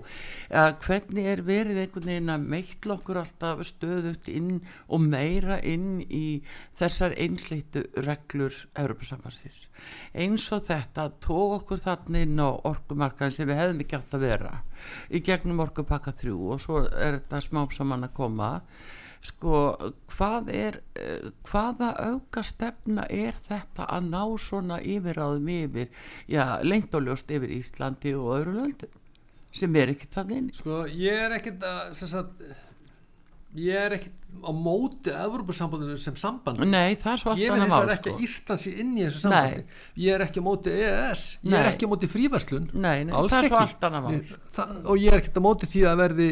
Uh, hvernig er verið einhvern veginn að meitla okkur alltaf stöðut inn og meira inn í þessar einsleitu reglur Európa-sambansins eins og þetta tók okkur þannig inn á orkumarkaðin sem við hefðum ekki átt að vera í gegnum orkupakka þrjú og svo er þetta smám saman að koma. Sko hvað er hvaða auka stefna er þetta að ná svona yfiráðum yfir? Já, lengdóljóst yfir Íslandi og öðru löndum sem er ekki þannig inn sko ég er ekkert að sagt, ég er ekkert á móti Evropasambandinu sem samband Nei, það er svo ég allt annað þess að mál ekki sko. að Íslands í inn í þessu sambandi. Ég er ekki á móti EES ég er Nei. ekki á móti fríverslun. Nei, nei, það er svo ekki. allt annað mál. Ég- það, og ég er ekkert á móti því að verði,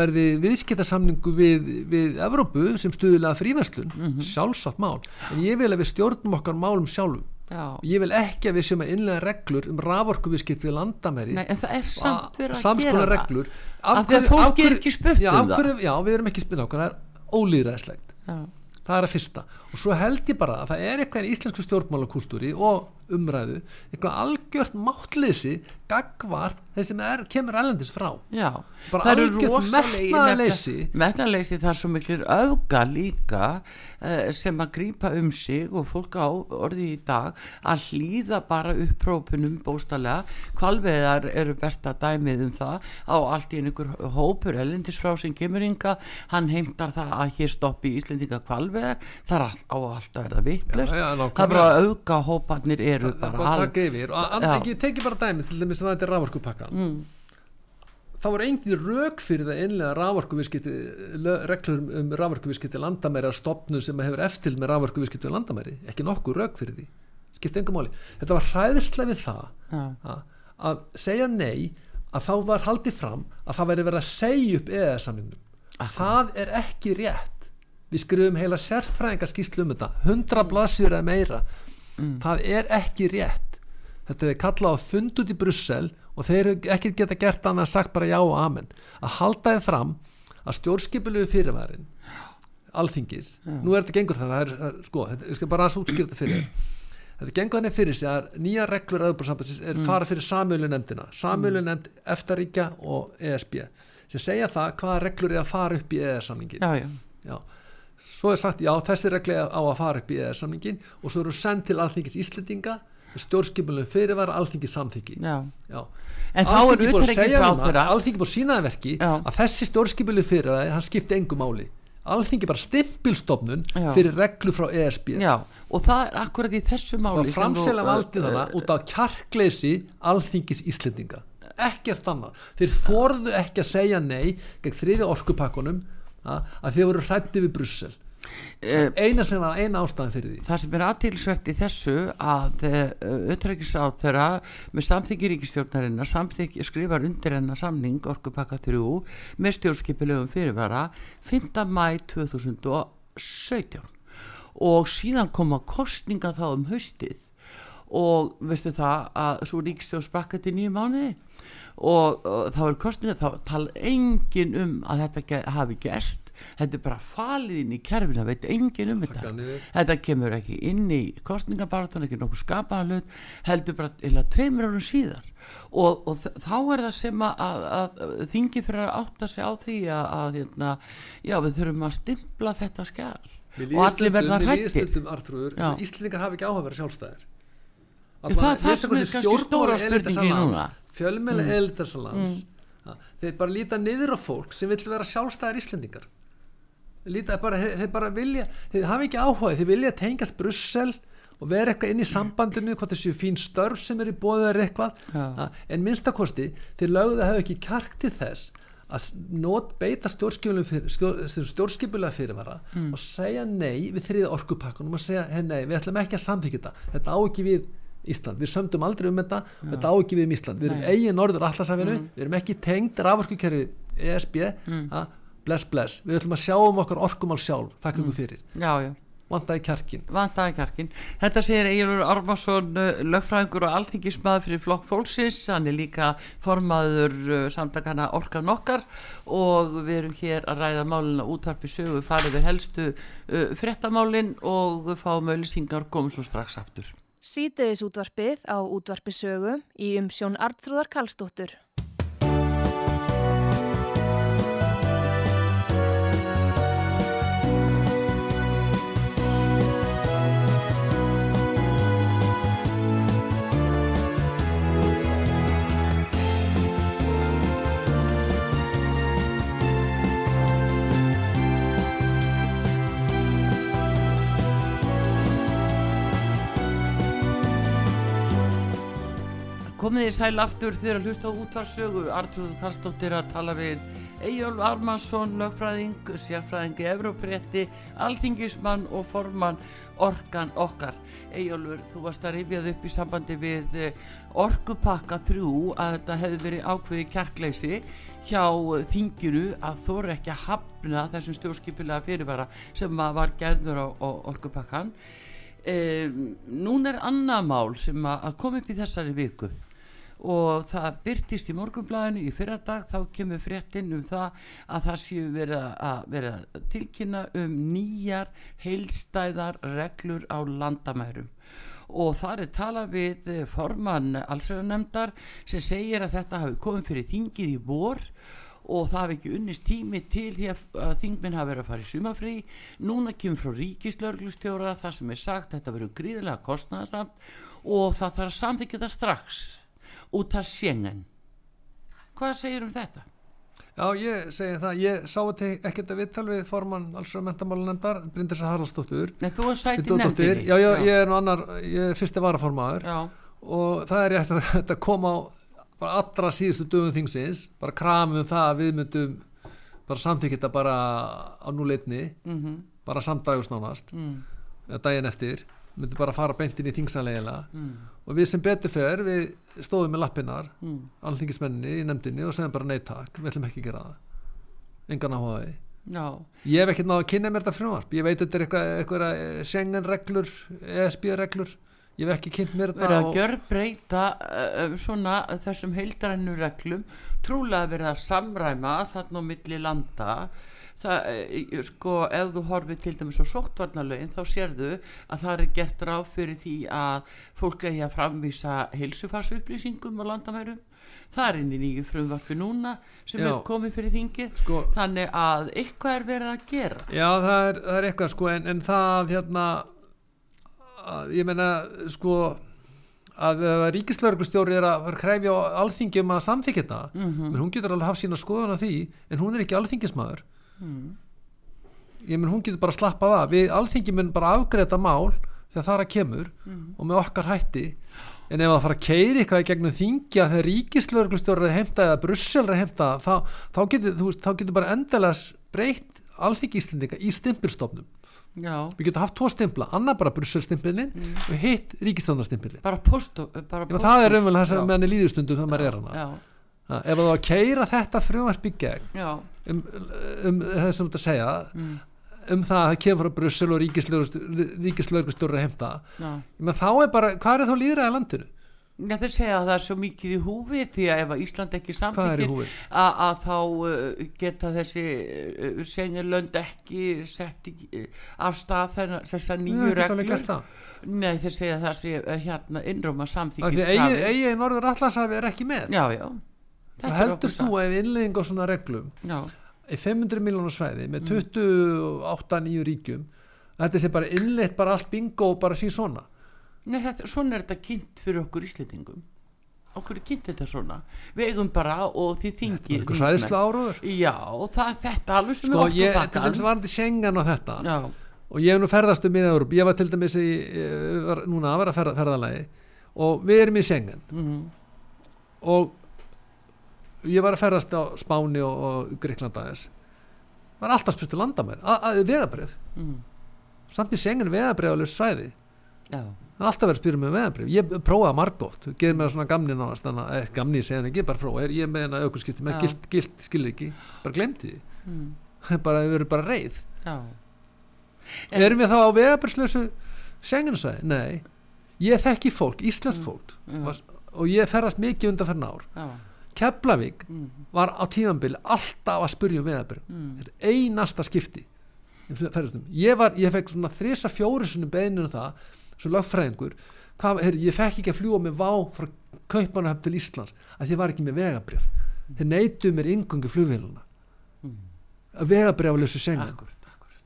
verði viðskiptarsamningu við, við Evrópu sem stuðulega fríverslun. Mhm. sjálfsagt mál. En ég vil að við stjórnum okkar málum sjálfum Já. ég vil ekki að við séum að innlega reglur um raforkuviðskipt við landamæri Nei, en það er samt verið að samskona gera reglur Af því að fólk er ekki spurt já, um af það. hverju, já, við erum ekki spurt um það það er ólýðræðislegt Já. það er að fyrsta og svo held ég bara að það er eitthvað í íslensku stjórnmálakultúri og umræðu eitthvað algjört máttleysi gagvart þeir sem er, kemur ælendis frá. Já, Bara algjört rosalegi metnaðarleysi. metnaðleysi það er svo miklir auga líka uh, sem að grípa um sig og fólk á orði í dag að hlýða bara upprópunum bóstalega, kvalveðar eru besta dæmið um það. Á allt í einhver hópur elendisfrá sem kemur inga, hann heimtar það að hér stoppi Íslendinga kvalveðar það er all, á allt að verða vittlust það er bara auga hópanir eru er bara bara taka yfir og Já. and, ekki, teki bara dæmi til dæmis að þetta er raforkupakkan mm, þá var engin rauk fyrir það einlega raforkuviskiti reglur um raforkuviskiti landamæri að stopnu sem hefur eftir með raforkuviskiti landamæri, ekki nokkuð rauk fyrir því skipt engum máli, þetta var hræðislega við það já, að, segja nei að þá var haldið fram að það væri verið að segja upp eða samningnum það er ekki rétt. Við skrifum heila sérfræðingarskíslu um þetta 100 blaðsjur eða meira það er ekki rétt. Þetta er kallað á fund út í Brussel og þeir eru ekki geta gert annað að sagt bara já og amen. Að halda þið fram að stjórnskipulegu fyrirværin alþingis, nú er þetta gengur þannig er, sko, þetta, ég skal bara aðeins útskýrta fyrir þér. þetta gengur þannig fyrir sig að nýja reglur auðvitað er fara fyrir samjölu nefndina samjölu nefnd eftaríkja og ESB sem segja það hvaða reglur er að fara upp í EES-samningin já, já, já. Svo er sagt já þessi regli á að fara upp í EES-samningin og svo eru sendt til alþingis Íslendinga stjórnskipulegu fyrirvara alþingis samþyggi já. En þá er utanríkisráðherra Alþingi búið sínaði verki Já. að þessi stjórnskipilu fyrir hann skipti engu máli. Alþingi bara stimpilstofnun Já. fyrir reglu frá ESB Já, og það er akkurat í þessu máli og framsela valdið hana út af kjarkleysi Alþingis Íslendinga. Ekkert annað, þeir þorðu ekki að segja nei gegn þriði orkupakkunum að, að þeir voru hrætti við Brussel eina sem var eina ástæðan fyrir því. Það sem er aðtilsvert í þessu að auðvitaðrikiðsáð þeirra með samþyggi ríkistjórnarinnar samþyggi skrifar undir hennar samning orkupakka 3 með stjórnskipilegum fyrirvara 5. mæ 2017 og síðan koma kostninga þá um haustið. Og veistu það að svo ríkistjórn sprakka til nýju mánuði? Og, og þá er kostninga þá tala engin um að þetta hafi gerst þetta er bara falið inn í kerfin það veit engin um þetta. Þetta kemur ekki inn í kostningabartun ekki nokkuð skapaða hlut heldur bara eða tveimur árum síðar. Og, og þá er það sem að, að, að þingi fyrir að átta sig á því að, að hérna, já við þurfum að stimpla þetta skjál og allir verða hrættir Íslandingar hafi ekki áhuga að vera sjálfstæðir. Það það sem er kannski stóra spurningi núna. Fjölmjöla mm. eldasalands mm. þeir bara líta niður á fólk sem vil vera sjálfstæðar íslendingar líta bara, þeir, þeir bara vilja þeir hafa ekki áhuga, þeir vilja tengast Brussel og vera eitthvað inn í sambandinu hvað þessu fín störf sem er í bóðar eitthvað ja. en minnstakosti þeir lögðu að hafa ekki kjark til þess að not, beita stjórnskipulega fyrirvara mm. og segja nei við þriða orkupakkunum og segja hey, nei, við ætlum ekki að samþykja þetta þetta á ekki við Ísland, við sömdum aldrei um þetta Já. þetta á ekki við um Ísland, við erum eigin norður allarsafinu, mm. við erum ekki tengd raforkukerfi ESB, mm. Bless bless við ætlum að sjá um okkar orkumál sjálf þakka ykkur mm. fyrir Já, já Vandaði kjarkin. Vandaði kjarkin. Þetta segir Egilur Armarsson, uh, lögfræðingur og alþingismæður fyrir flokk fólksins. Hann er líka formaður uh, samtakana Orkan okkar og við erum hér að ræða málina útvarpi sögu, farið við helstu uh, frettamálin og fáum auðlisingar og komum svo strax aftur. Sýteðis útvarpið á útvarpisögu í umsjón Artrúðar Kallstóttur. Komið í sæl aftur þegar að hlusta á útvarsögu Artrúður Kallstóttir að tala við Ejjólf Armansson, lögfræðing sérfræðingi, Evrópretti alþingismann og formann orkan okkar. Ejjólfur, þú varst að rifjað upp í sambandi við eh, orkupakka þrjú að þetta hefði verið ákveði kjarkleysi hjá þinginu að eru ekki að hafna þessum stjórnskipilega fyrirvara sem var gerður á, á orkupakkan Um, nún er annað mál sem að kom upp í þessari viku og það byrtist í morgunblæðinu í fyrra dag þá kemur fréttinn um það að það séu verið að, verið að tilkynna um nýjar heilstæðar reglur á landamærum. Og þar er talað við formann allsverðanemdar sem segir að þetta hafi komið fyrir þingið í vor og það hafi ekki unnist tími til því að þingminn hafi verið að fara í sumafrí núna kemur frá ríkislörglustjóra það sem er sagt þetta verið gríðilega kostnæðasamt og það þarf að samþykja það strax út af sjengen hvað segir um þetta? Já, ég segi það, ég sá ekkert að viðtal við formann alls og mentamálunemndar Bryndisa Haraldsdóttur. Nei, þú er sætt í nefndinni. Já, já, ég er nú annar, ég er fyrsti varaformaður. Já. og það er rétt að <laughs> þetta kom á bara allra síðustu dögum þingsins, bara kramum um það að við myndum bara samþykja bara á núleitni. Mm -hmm. bara samdægust nánast. Mm. daginn eftir. Myndi bara fara beintin í þingsanlegilega mm. og við sem betur fer við stóðum með lappinnar mm. alþingismenninni í nefndinni og segjum bara neittak við ætlum ekki að gera það. Engan áhugaði no. ég hef ekkert náðu að kynna mér þetta frumvarp. Ég veit þetta er eitthvað, eitthvað Schengen-reglur ESB-reglur ég hef ekki kynnt mér þetta verið að og... gjör breyta uh, svona þessum heildarennu reglum. Trúlega verið að samræma þarna á milli landa það, eh, sko, ef þú horfið til dæmis á sóttvarnalögin þá sérðu að það er gert ráð fyrir því að fólk eigi að framvísa heilsufarsupplýsingum á landamærum. Það er inn í nýju frumvarfi núna sem Já. er komið fyrir þingi sko, þannig að eitthvað er verið að gera. Já, það er, það er eitthvað sko en, en það hérna að, ég menna sko að ríkislauglustjóri er að kræfja á alþingjum að samþykja þetta. Mm -hmm. menn hún getur alveg haft sína skoðan á því en hún er ekki alþingismæður mm. ég menn hún getur bara að við alþingi mun bara afgreita mál þegar það er að kemur mm. og með okkar hætti en ef það fara að keiri eitthvað í gegnum þingja þegar ríkislauglustjóri er heimta eða Brussel er heimta þá, þá, getur, veist, þá getur bara endalega breytt alþingi íslendinga í stimpilstofnum Já. við getum haft tvo stimpla, annað bara Brussel-stimpilin mm. og hitt ríkistjónarstimpilin bara postu það er umvel þess að meðan í líðustundum það maður er hana Ha, ef þú að keira þetta frumvarp í gegn Já. Um, um þessum að segja mm. um það að það kemur frá Brussel og ríkislauglustjóri að heimta. Þá er bara, hvað er þá líðræði landinu? Já, þeir segja að það er svo mikið í húfi því að ef að Ísland ekki húfi? að, að þá uh, geta þessi uh, senjulönd ekki sett uh, af stað þessar nýju reglur. Nei, þeir segja að það sé uh, hérna innróma Af því samþykis að eigi, eigi í Norður Allansafi er ekki með. Já, já Þetta er heldur þú að ef innlegging á svona reglum. Já, í 500 miljónar svæði Mm. með 28-9 ríkjum að þetta sé bara innleitt bara allt bingo og bara sín svona. Nei, þetta, svona er þetta kynnt fyrir okkur Íslendingum. Okkur er kynnt þetta svona. Við eigum bara og því þingir eitthvað hræðslu áróður Já, og það þetta alveg sem sko er ég, oft til dæmis varandi Schengen og þetta. Já, og ég hef nú ferðast um Európ ég var til dæmis í, ég var núna að vera ferð, ferðalagi. Og við erum í Schengen. Mm, og ég var að ferðast á Spáni og, og Gríkland aðeins. Var alltaf spurt til landamæri vegabrif, mm, samt í Schengen vegabrif alveg svæði, já, það er alltaf verið að spyrja með vegabrif, ég prófaði margótt gerir mér svona gamni nánast, þannig að eh, gamni ég segja ekki, bara prófa, ég hennar aukurskipti með gilt, gilt skilur ekki, bara glemti mm, <laughs> bara, við erum bara reið. En, erum við þá á vegabrislösu Schengensvæði? Nei. Ég þekki fólk, íslenskt fólk. Mm, og ég ferðast mikið undan fyrir ár. Já, Keflavík mm, var á tíðanbili alltaf að spurja um vegabrif mm, þetta er einasta skipti ég var, ég fekk svona þrisa fjóri sinni beðinu um það, svo lögfræðingur hvað, heyr, ég fekk ekki að fljúa með vá frá Kaupanahöfn til Íslands að ég var ekki með vegabrif þeir neituðu mér yngungi flugvéluna mm. að vegabrifalösu Schengen Akkurat, akkurat.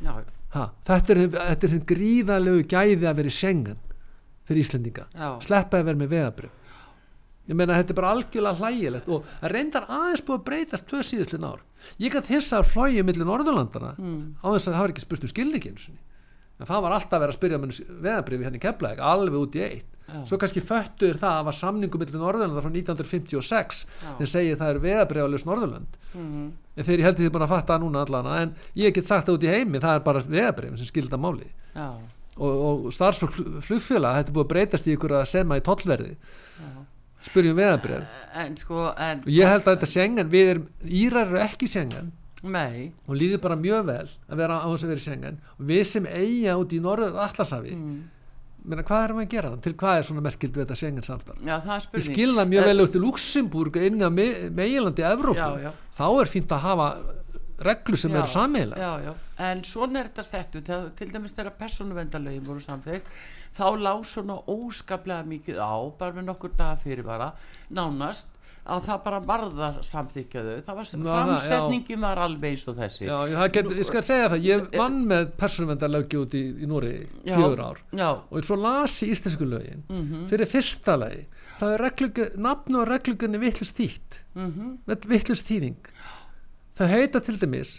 Já, ha, þetta er, þetta er sem gríðalegu gæði að vera í Schengen fyrir Íslendinga. Já, sleppa að vera með vegabrif ég meina þetta er bara algjörlega hlægilegt og það reyndar aðeins búið að breytast tvö síðustlun ár. Ég gætt hissa að flóið millir Norðurlandana mm, á þess að það var ekki spurt um skilningin en það var alltaf að vera að spyrja með vegabrifi henni keflaðið, alveg út í eitt. Já, svo kannski föttur það að var samningu millir Norðurlanda frá 1956 já, sem segir það er vegabrifalus Norðurland mm, en þeir held ég þið búin að fatta núna allana en ég get sagt það út í heimi, það er bara vegabrifin sem skilda máli og, og starfsfólk flugfjöla þetta búið að breytast í ykkur að sema í tollverði. Já spyrjum veðabrið En sko, en og ég held að þetta Schengen, við erum Írar eru ekki Schengen. Nei, og líður bara mjög vel að vera á þess að vera í Schengen. Og við sem eiga út í Norður Atlasafi mm, meina, hvað erum við að gera? Til hvað er svona merkild við þetta það er við skilna mjög Eh, vel út í Luxemburg inn á meginlandi Evrópu. Já, já, þá er fínt að hafa reglu sem Já, eru já, en svona er þetta sett út til, til dæmis þegar persónuvendalögin voru samþykkt þá lág svona óskaplega mikið á bara með nokkur daga fyrir bara. Nánast að það bara varða samþykjaðu það var framsetningin var alveg eins og þessi. Já, get, ég skal segja það, ég vann með persónuvendarlöggi út í, í Núri fjögur ár. já, og svo las í íslensku lögin mhm, fyrir fyrsta lagi það er reglugu, nafn og reglugunni vittlust þýtt. Mhm, vittlust þýðing. Það heita til dæmis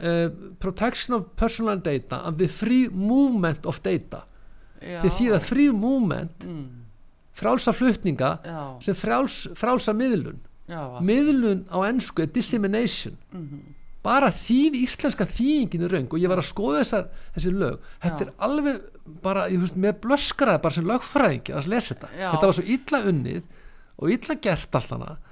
uh, protection of personal data and the free movement of data já. Því þýða free movement mm, frálsa flutninga já, sem fráls, frálsa miðlun. Já, miðlun á ennsku er dissemination. Mhm, bara þýð íslenska þýðingin er raung og ég var að skoða þessar, þessi lög. Þetta er alveg bara, ég veist, með blöskraði bara sem lögfræðingi að lesa þetta. Þetta var svo illa unnið og illa gert allt hana En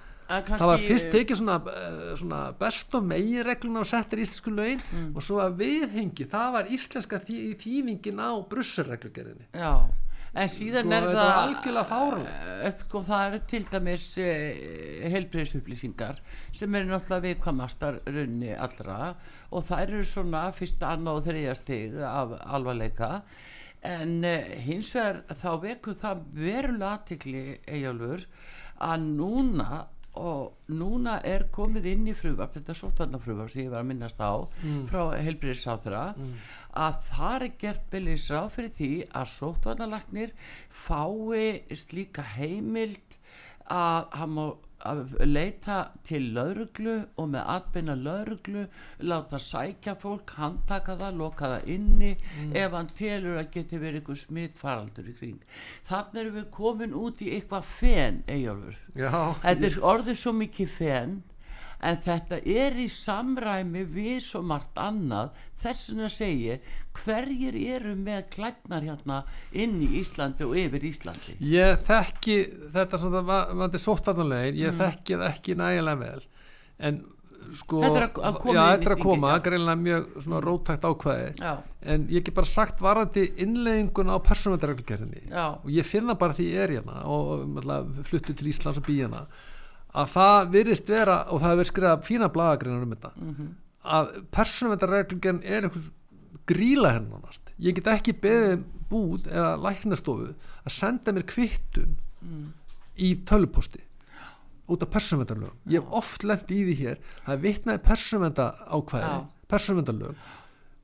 það var fyrst tekið svona, uh, svona best og megi regluna og settir íslensku lögin Mm. og svo að viðhengi það var íslenska þý, þýðingin á brussurreglugerðinni já, en síðan Sko, er það var algjörlega fáránlegt. Eh, sko, það eru til dæmis eh, heilbreyðsupplýsingar sem eru náttúrulega viðkvamastar runni allra og það eru svona fyrsta, annað og þriðja stig af alvarleika en eh, hins vegar þá vekur það verulega aðtikli eigjálfur að núna og núna er komið inn í frumvarp þetta sóttvarnafrumvarp sem ég var að minnast á Mm. frá heilbreyðisáþra að það er gert beilis ráð fyrir því að sóttvarnalagnir fái slíka heimild að hann má að leita til lauruglu og með atbeina lauruglu láta sækja fólk, handtaka það loka það inni ef hann telur að geti verið eitthvað smittfaraldur í kring. Þannig erum við komin út í eitthvað fen, Eyjólfur. Já, þetta er orðið svo mikið fen en þetta er í samræmi við svo margt annað. Þess segi ég, hverjir eru með klætnar hérna inn í Íslandi og yfir Íslandi? Ég þekki þetta sem það var- var sóttvarnalegin, Mm. ég þekki það ekki nægilega vel. En sko, Þetta er að- að koma já, þetta er að koma, greinlega mjög svona rótækt ákvæði. Já, en ég get bara sagt varandi innleiðingun á persónvendarreglugerðinni já, og ég finna bara því ég er hérna og fluttu til Íslands og býjana að það virðist vera og það hefur verið skrifað fína blaðagreinar um þetta mhm, að persónvendarreglugerðin er einhvers gríla hennar nánast. Ég get ekki beðið búð eða læknastofu að senda mér kvittun mm, í tölvuposti út af persónvendarlögum ég hef oft lent í því hér það er vitnaði persónvenda ákvæði Já. persónvendarlög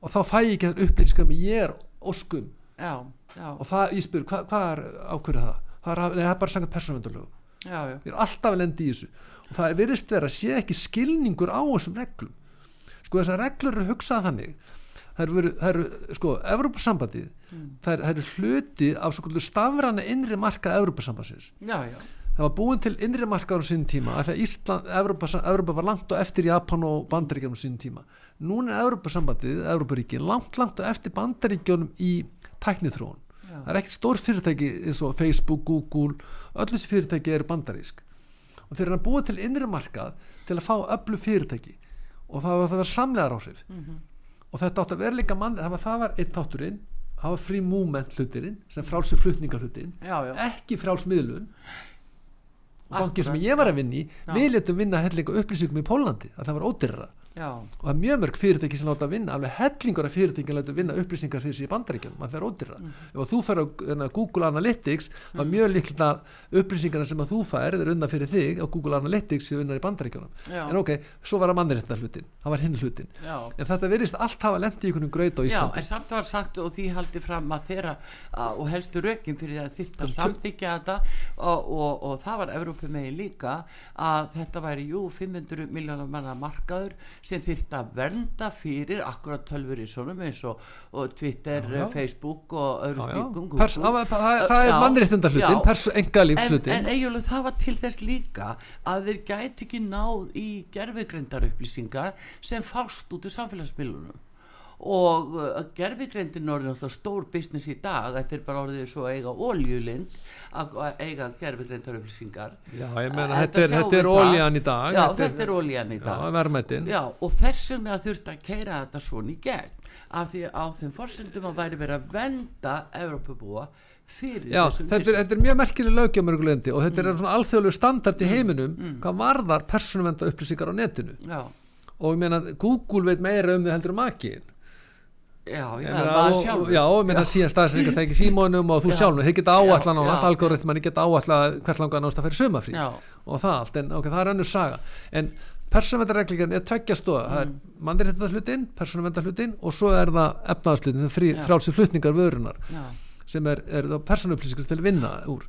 og þá fæ ég ekki þar upplýsingar sem ég er óskum. Já, já, og það, ég spyr, hvað, hvað er ákveður það? það er, nei, það er bara sangat persónvendarlögum já, já, ég er alltaf að lendi í þessu. Og það virðist vera að sé ekki skilningur á þessum reglum. Sko þessar reglur eru hugsað þannig. Það eru, það eru sko, Evrópusambandið Mm. það eru, eru hluti af svo kvöldu stafrana innri já, já, það var búin til innri markaður á sínum tíma af því að Ísland, Evrópa, Evrópa var langt og eftir Japan og Bandaríkjum á sínum tíma. Núna er Evrópusambandið, Evróparíki langt, langt og eftir Bandaríkjunum í tæknithróun það er ekkert stór fyrirtæki eins og Facebook, Google öll þessi fyrirtæki eru bandarísk. Og þeir eru að búa til innri markað til að fá öllu fyrirtæki. Og það var var samlegar áhrif mhm, og þetta átt að vera líka mann það var, það var einn þátturinn það var free movement hlutirinn sem frálsi flutningar hlutin ekki frálsmiðlun og bankin sem ég var að vinna í Já. við letum vinna hellinga upplýsingum í Pólandi að það var ódyrra já, og það er mjög mörg fyrirtæki sem láta að vinna alveg hellingur af fyrirtæki láta að vinna upplýsingar fyrir bandaríkjunum að það er ódyrra Mm. ef að þú fær á hérna, Google Analytics þá er mjög líklega upplýsingarna sem að þú fær er undan fyrir þig á Google Analytics sem vinnar í bandaríkjunum. Já, en ok, svo var það mannréttinda hlutin það var hinn hlutin já. en þetta virðist allt hafa lendi í einhvern gröð á Já, Íslandi. en samt var sagt og því haldi fram að þeirra að, og helstu rökin fyrir að Það- samþykja þetta og, og, og það var Evrópu megin líka að þetta væri jú 500 miljónar manna markaður sem þyrft að vernda fyrir akkurat tölfur í svonum eins og, og Twitter, Já, já. Facebook og öðru slíkum það, er Já, mannréttinda hlutin persu enga en, lífslutin en eiginlega það var til þess líka að þeir gæti ekki náð í gerfigreindar upplýsingar sem fást út úr samfélagsmiðlunum og uh, gerfigreindin er orðið náttúrulega stór business í dag. Þetta er bara orðið svo að eiga oljulind að eiga gerfigreindar upplýsingar. Já, ég meina, Þetta þetta er, þetta er það. ólíjan í dag já þetta er oljan í dag. já, verðmættin Já, og þessum með að þurft að keira þetta svona í gegn af því á þeim forsendum að væri verið að venda Evrópubúa fyrir Já, þessum þetta er, þetta er mjög merkileg lögjamörgulendi og þetta er svona alþjóðlegu standard í heiminum Mm. hvað varðar persónuvenda upplýsingar á netinu. Já, og ég meina Google veit meira um þið heldur um makin já, já, maður sjálfur. Já, ég meina síðan staðsendingar teki símónum og þú Já. sjálfur, þið geta áætla Já, nánast já. algoritmanni geta áætla hvert langar náttúrulega að fyrir sumafrí og það allt, en ok, það er önnur saga. En persónuvendarreglíkan er tveggja stóða það er mannréttinda hlutin, persónuvendar hlutin og svo er það efnaðarslutin, það frí, Já. frálsi flutningar vörunar sem er, er persónuupplýsingar til að vinna úr.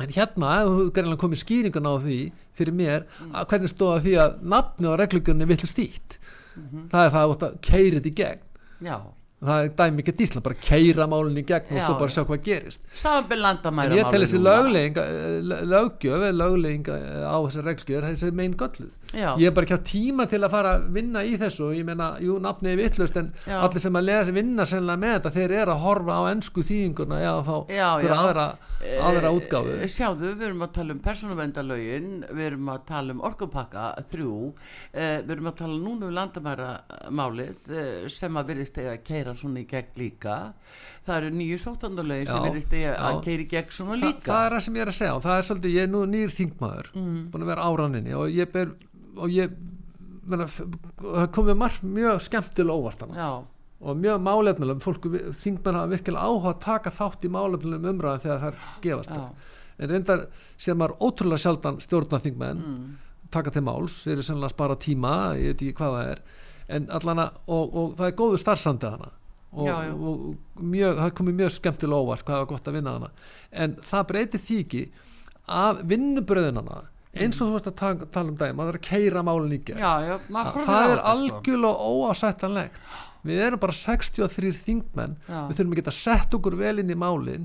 En hérna, þú gerðilega komið skýringan á því fyrir mér, að hvernig stóða því að nafnið á reglíkunni villist þýtt? Það er það að þú keiri þetta í gegn já það er dæmi ekki dísla, bara keira málunni í gegn og Já, svo bara já. sjá hvað gerist. En ég tel þessi löglegging löggjöf eða löglegging á þessi reglgjöf þessi megin gölluð. Ég er bara ekki á tíma til að fara að vinna í þessu og ég meina, jú, nafnið er vittlust en Já. allir sem að lesa vinna sennilega með þetta þeir eru að horfa á ennsku þýðinguna eða þá Já, fyrir aðra, aðra útgáfu. Eh, Sjáðu, við erum að tala um persónuvendalögin, við erum að tala um orkupakka þrjú, eh, við erum að tala núna um landamæramálið eh, sem að virðist eiga að keira svona í gegn líka. Það eru nýju sótandalögin sem eiga að keira í gegn svona Þa, líka. það er það sem ég er að segja og það er svolítið, ég er nú nýr þingmaður Mm. búin að vera áraninni og ég ber og ég það komið margt mjög skemmtilega óvartana Já, og mjög málefnilegum fólk, þingmenn hafa virkilega áhuga að taka þátt í málefnilegum umræðan þegar þær gefast já, en reyndar sem er ótrúlega sjaldan stjórnarþingmenn mm, taka til máls, þeir eru sennilega að spara tíma ég veit ekki hvað það er. En allana, og, og það er góður starfsandi hana og, Já, já. og mjög, það komið mjög skemmtilega óvart hvað var gott að vinna hana. En það breytir því ekki að vinnubröðunana eins og þú veist að tala, um daginn, maður er að keira málun í maður það, er sko. algjörlega óásættanlegt. Við erum bara 63 þingmenn við þurfum að geta sett okkur vel inn í málin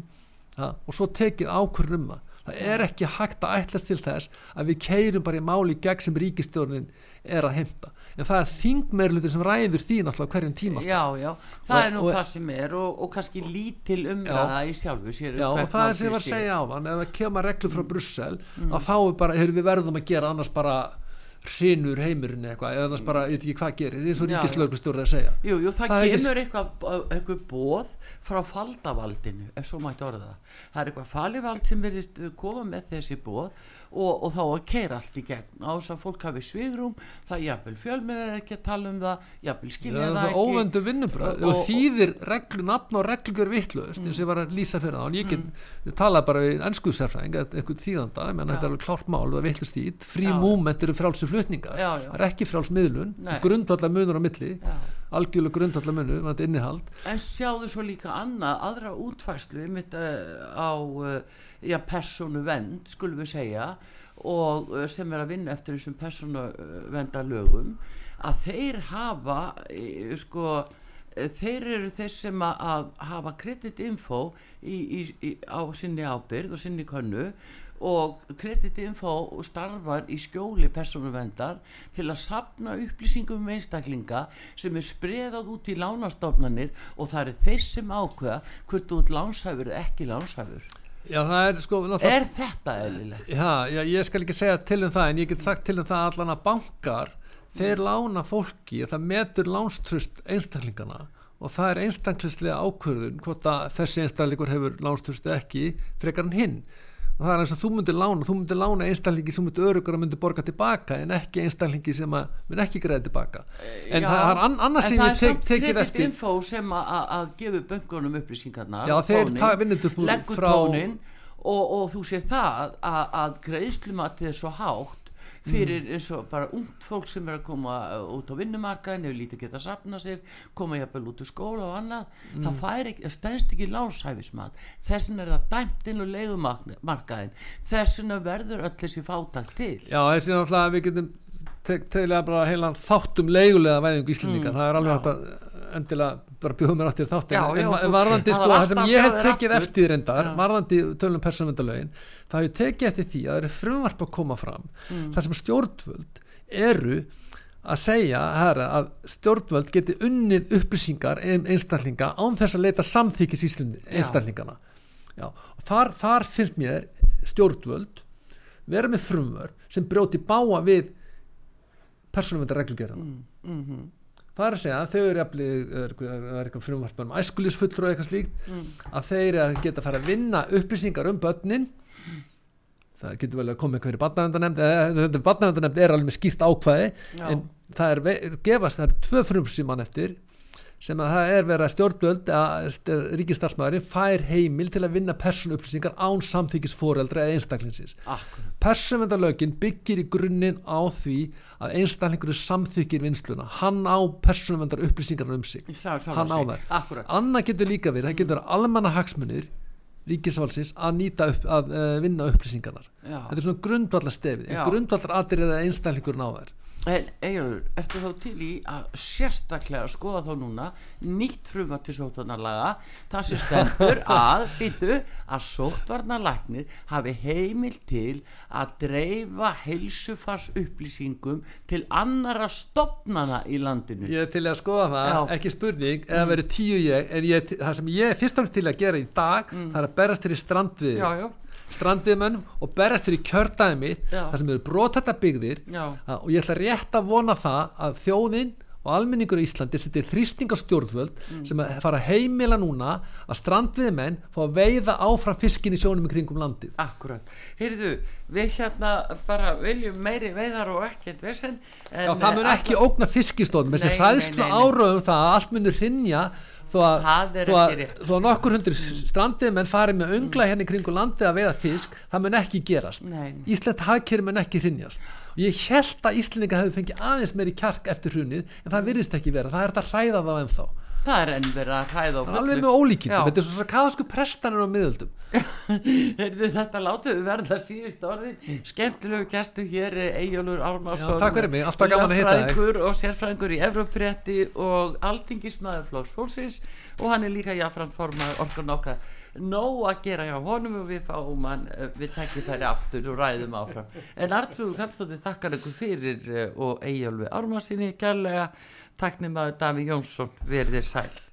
ha, og svo tekið ákvörðun um það það er ekki hægt að ætlast til þess að við keirum bara í máli gegn sem ríkistjórnin er að heimta. En það er þingmerlutin sem ræður því náttúrulega hverjum tíma Já, já, það Og- er nú og- það sem er og, og kannski lítil umræða í sjálfu sér um Já, og það er sem ég var að segja á þann ef það kemur reglur Mm. frá Brussel að þá er bara, heyrðu við verðum að gera annars bara hrinur heimurinn eitthvað eða annars bara, ég veit ekki hvað gerir eins og ríkislauglustjóri að segja Jú, jú, það, Það kemur eitthvað, eitthvað bóð frá faldavaldinu, ef svo mætti orða það. Það er eitthvað falivald sem verðist koma með þessi bóð og, og þá að keira allt í gegn á þess að fólk hafi svigrum, það jafnvel fjölminn er ekki að tala um það, jafnvel það skilja er það, það ekki. óvendu vinnubröð Og- og og- þýðir reglu, nafn og reglugjör vittlust eins og ég var að lýsa fyrir það og ég get mm. talað bara við ennsku sérfræðing eitthvað þýðanda, ég menn Já. þetta er alveg klárt mál það er vittlust þýtt, frí múment eru Já, já. það er ekki fráls miðlun Nei. grundvallar munur á milli Já. algjörlega þetta er innihald En sjáðu svo líka annað, aðra útfæslu mitt uh, á uh, já, persónu vend, skulum við segja og sem er að vinna eftir þessum persónu venda lögum að þeir hafa sko þeir eru þeir sem að, hafa kreditinfo á sinni ábyrð og sinni könnu og kreditinfo starfar í skjóli persónuvendar til að sapna upplýsingum um einstaklinga sem er spreðað út í lánastofnanir og það eru þeir sem ákveða hvort þú ert lánshæfur eða ekki lánshæfur Já, það er sko er þetta eðlilegt? Já, já, ég skal ekki segja til um það en ég get sagt til um það að allan að bankar þeir lána fólki og það metur lánstrust einstaklingana og það er einstaklingslega ákvörðun hvort að þessi einstaklingur hefur lánstrust ekki frekar en hinn og það er eins og þú myndir lána, þú myndir lána einstaklingi sem myndir örugur að myndir borga tilbaka en ekki einstaklingi sem að mynd ekki greiða tilbaka. En Já, það er an, annars sem en ég tek, tekið það er eftir samt info sem að, að, að gefi böngunum upplýsingarna Já, þeir þetta upp frá- tónin og, og þú sér það að, að greiðslumatið er svo hátt fyrir Mm. eins og bara ungt fólk sem er að koma uh, út á vinnumarkaðin hefur lítið geta að sapna sér koma jafnvel út úr skóla og annað Mm. það fær ekki, það stænst ekki lánshæfismat. Þessin er það dæmt inn á leigumarkaðin þessin verður öll þessi fátakt til. Já, þessi er náttúrulega að við getum teglega bara heilan þáttum leigulega væðingu Íslendinga, það er alveg hægt að endilega bara bjóða mér aftur þátt en, já, en, varðandi sko, það sem ég hef tekið eftir reyndar, varðandi tölum persónumvendalögin, það hef ég tekið eftir því að það eru frumvarp að koma fram Mm. þar sem stjórnvöld eru að segja herra, að stjórnvöld geti unnið upplýsingar um einstaklinga án þess að leita samþykis Já. einstaklingana Já, og þar, þar finnst mér stjórnvöld vera með frumvör sem brjóti báa við persónumvendar reglugjörðana mm, mm, það er að segja að þau eru er, er, er eitthvað frumvarp um æskulísfullur og eitthvað slíkt mm. að þeir geta að fara að vinna upplýsingar um börnin það getur vel að koma eitthvað í barnavendanemnd eða barnavendanemnd er alveg skýrt ákvæði Já. en það er gefast, það er tvö mann eftir sem að það er verið að stjórnvöld að ríkistarsmaðurinn fær heimil til að vinna persónu upplýsingar án samþykis foreldra eða einstaklingsins. Akkurat persónvendarlögin byggir í grunninn á því að einstaklingur samþykir vinsluna hann á persónvendar upplýsingar um sig. Það hann á akkurat annað getur líka verið, það getur almanna hagsmunir ríkisvalsins að nýta upp, að uh, vinna upplýsingarnar. Þetta er svona grundvallar stefið grundvallar aðrið að einstaklingur ná þær En Eyjólfur, ertu þá til í að sérstaklega skoða þá núna nýtt fruma til sótvarnarlaga það sem stendur <laughs> að býtu að sótvarnarlagnir hafi heimil til að dreifa heilsufars upplýsingum til annara stopnana í landinu. Ég er til að skoða það, Já. ekki spurning eða verið tíu ég, en ég, það sem ég er fyrst og fremst til að gera í dag það er að berast til í strandvið Strandviðmönnum og berast fyrir kjördæði mitt það sem eru að, og ég ætla rétt að vona það að þjóðin og almenningur í Íslandi settir þrýsting á stjórnvöld sem að fara heimila núna að strandviðmenn fá að veiða áfram fiskin í sjónum í kringum landið. Akkurat. Heyrðu, við hérna bara viljum meiri veiðar og ekkert vesen Já, það mun ekki ógna fiskistóðum þessi nei. áröðum það að allt munur hrinja þó að, þó að, þó að nokkur hundur strandiðmenn fari með öngla hérna í kringum landið að veiða fisk það mun ekki gerast. Ísland hagkerri mun ekki hrinjast og ég held að Íslandinga hefði fengið aðeins meiri kjark eftir hrunið en það virðist ekki vera, það er þetta að hræða þá ennþá það er enn verið að hræða það er alveg fullu. með ólíkindum, þetta er svo svo kaðasku prestanir á miðöldum. <laughs> Þetta látum við verða síðust orðin. Skemmtilegu gestu hér Eyjólfur Ármarsson Já, takk fyrir mig, alltaf gaman að hitta þig. og sérfræðingur í Evróprétti og aldingismæður Flóks Fólksins. Og hann er líka jáfnframt formaður orkan okkar nóg að gera hjá honum og við fáum hann eh, við tekjum þær aftur og ræðum áfram. En Artrúður Kallstóttir þakkar ykkur fyrir eh, og Eyjólfur Ármarsinni kærlega takknum að Daví Jónsson verðir sæl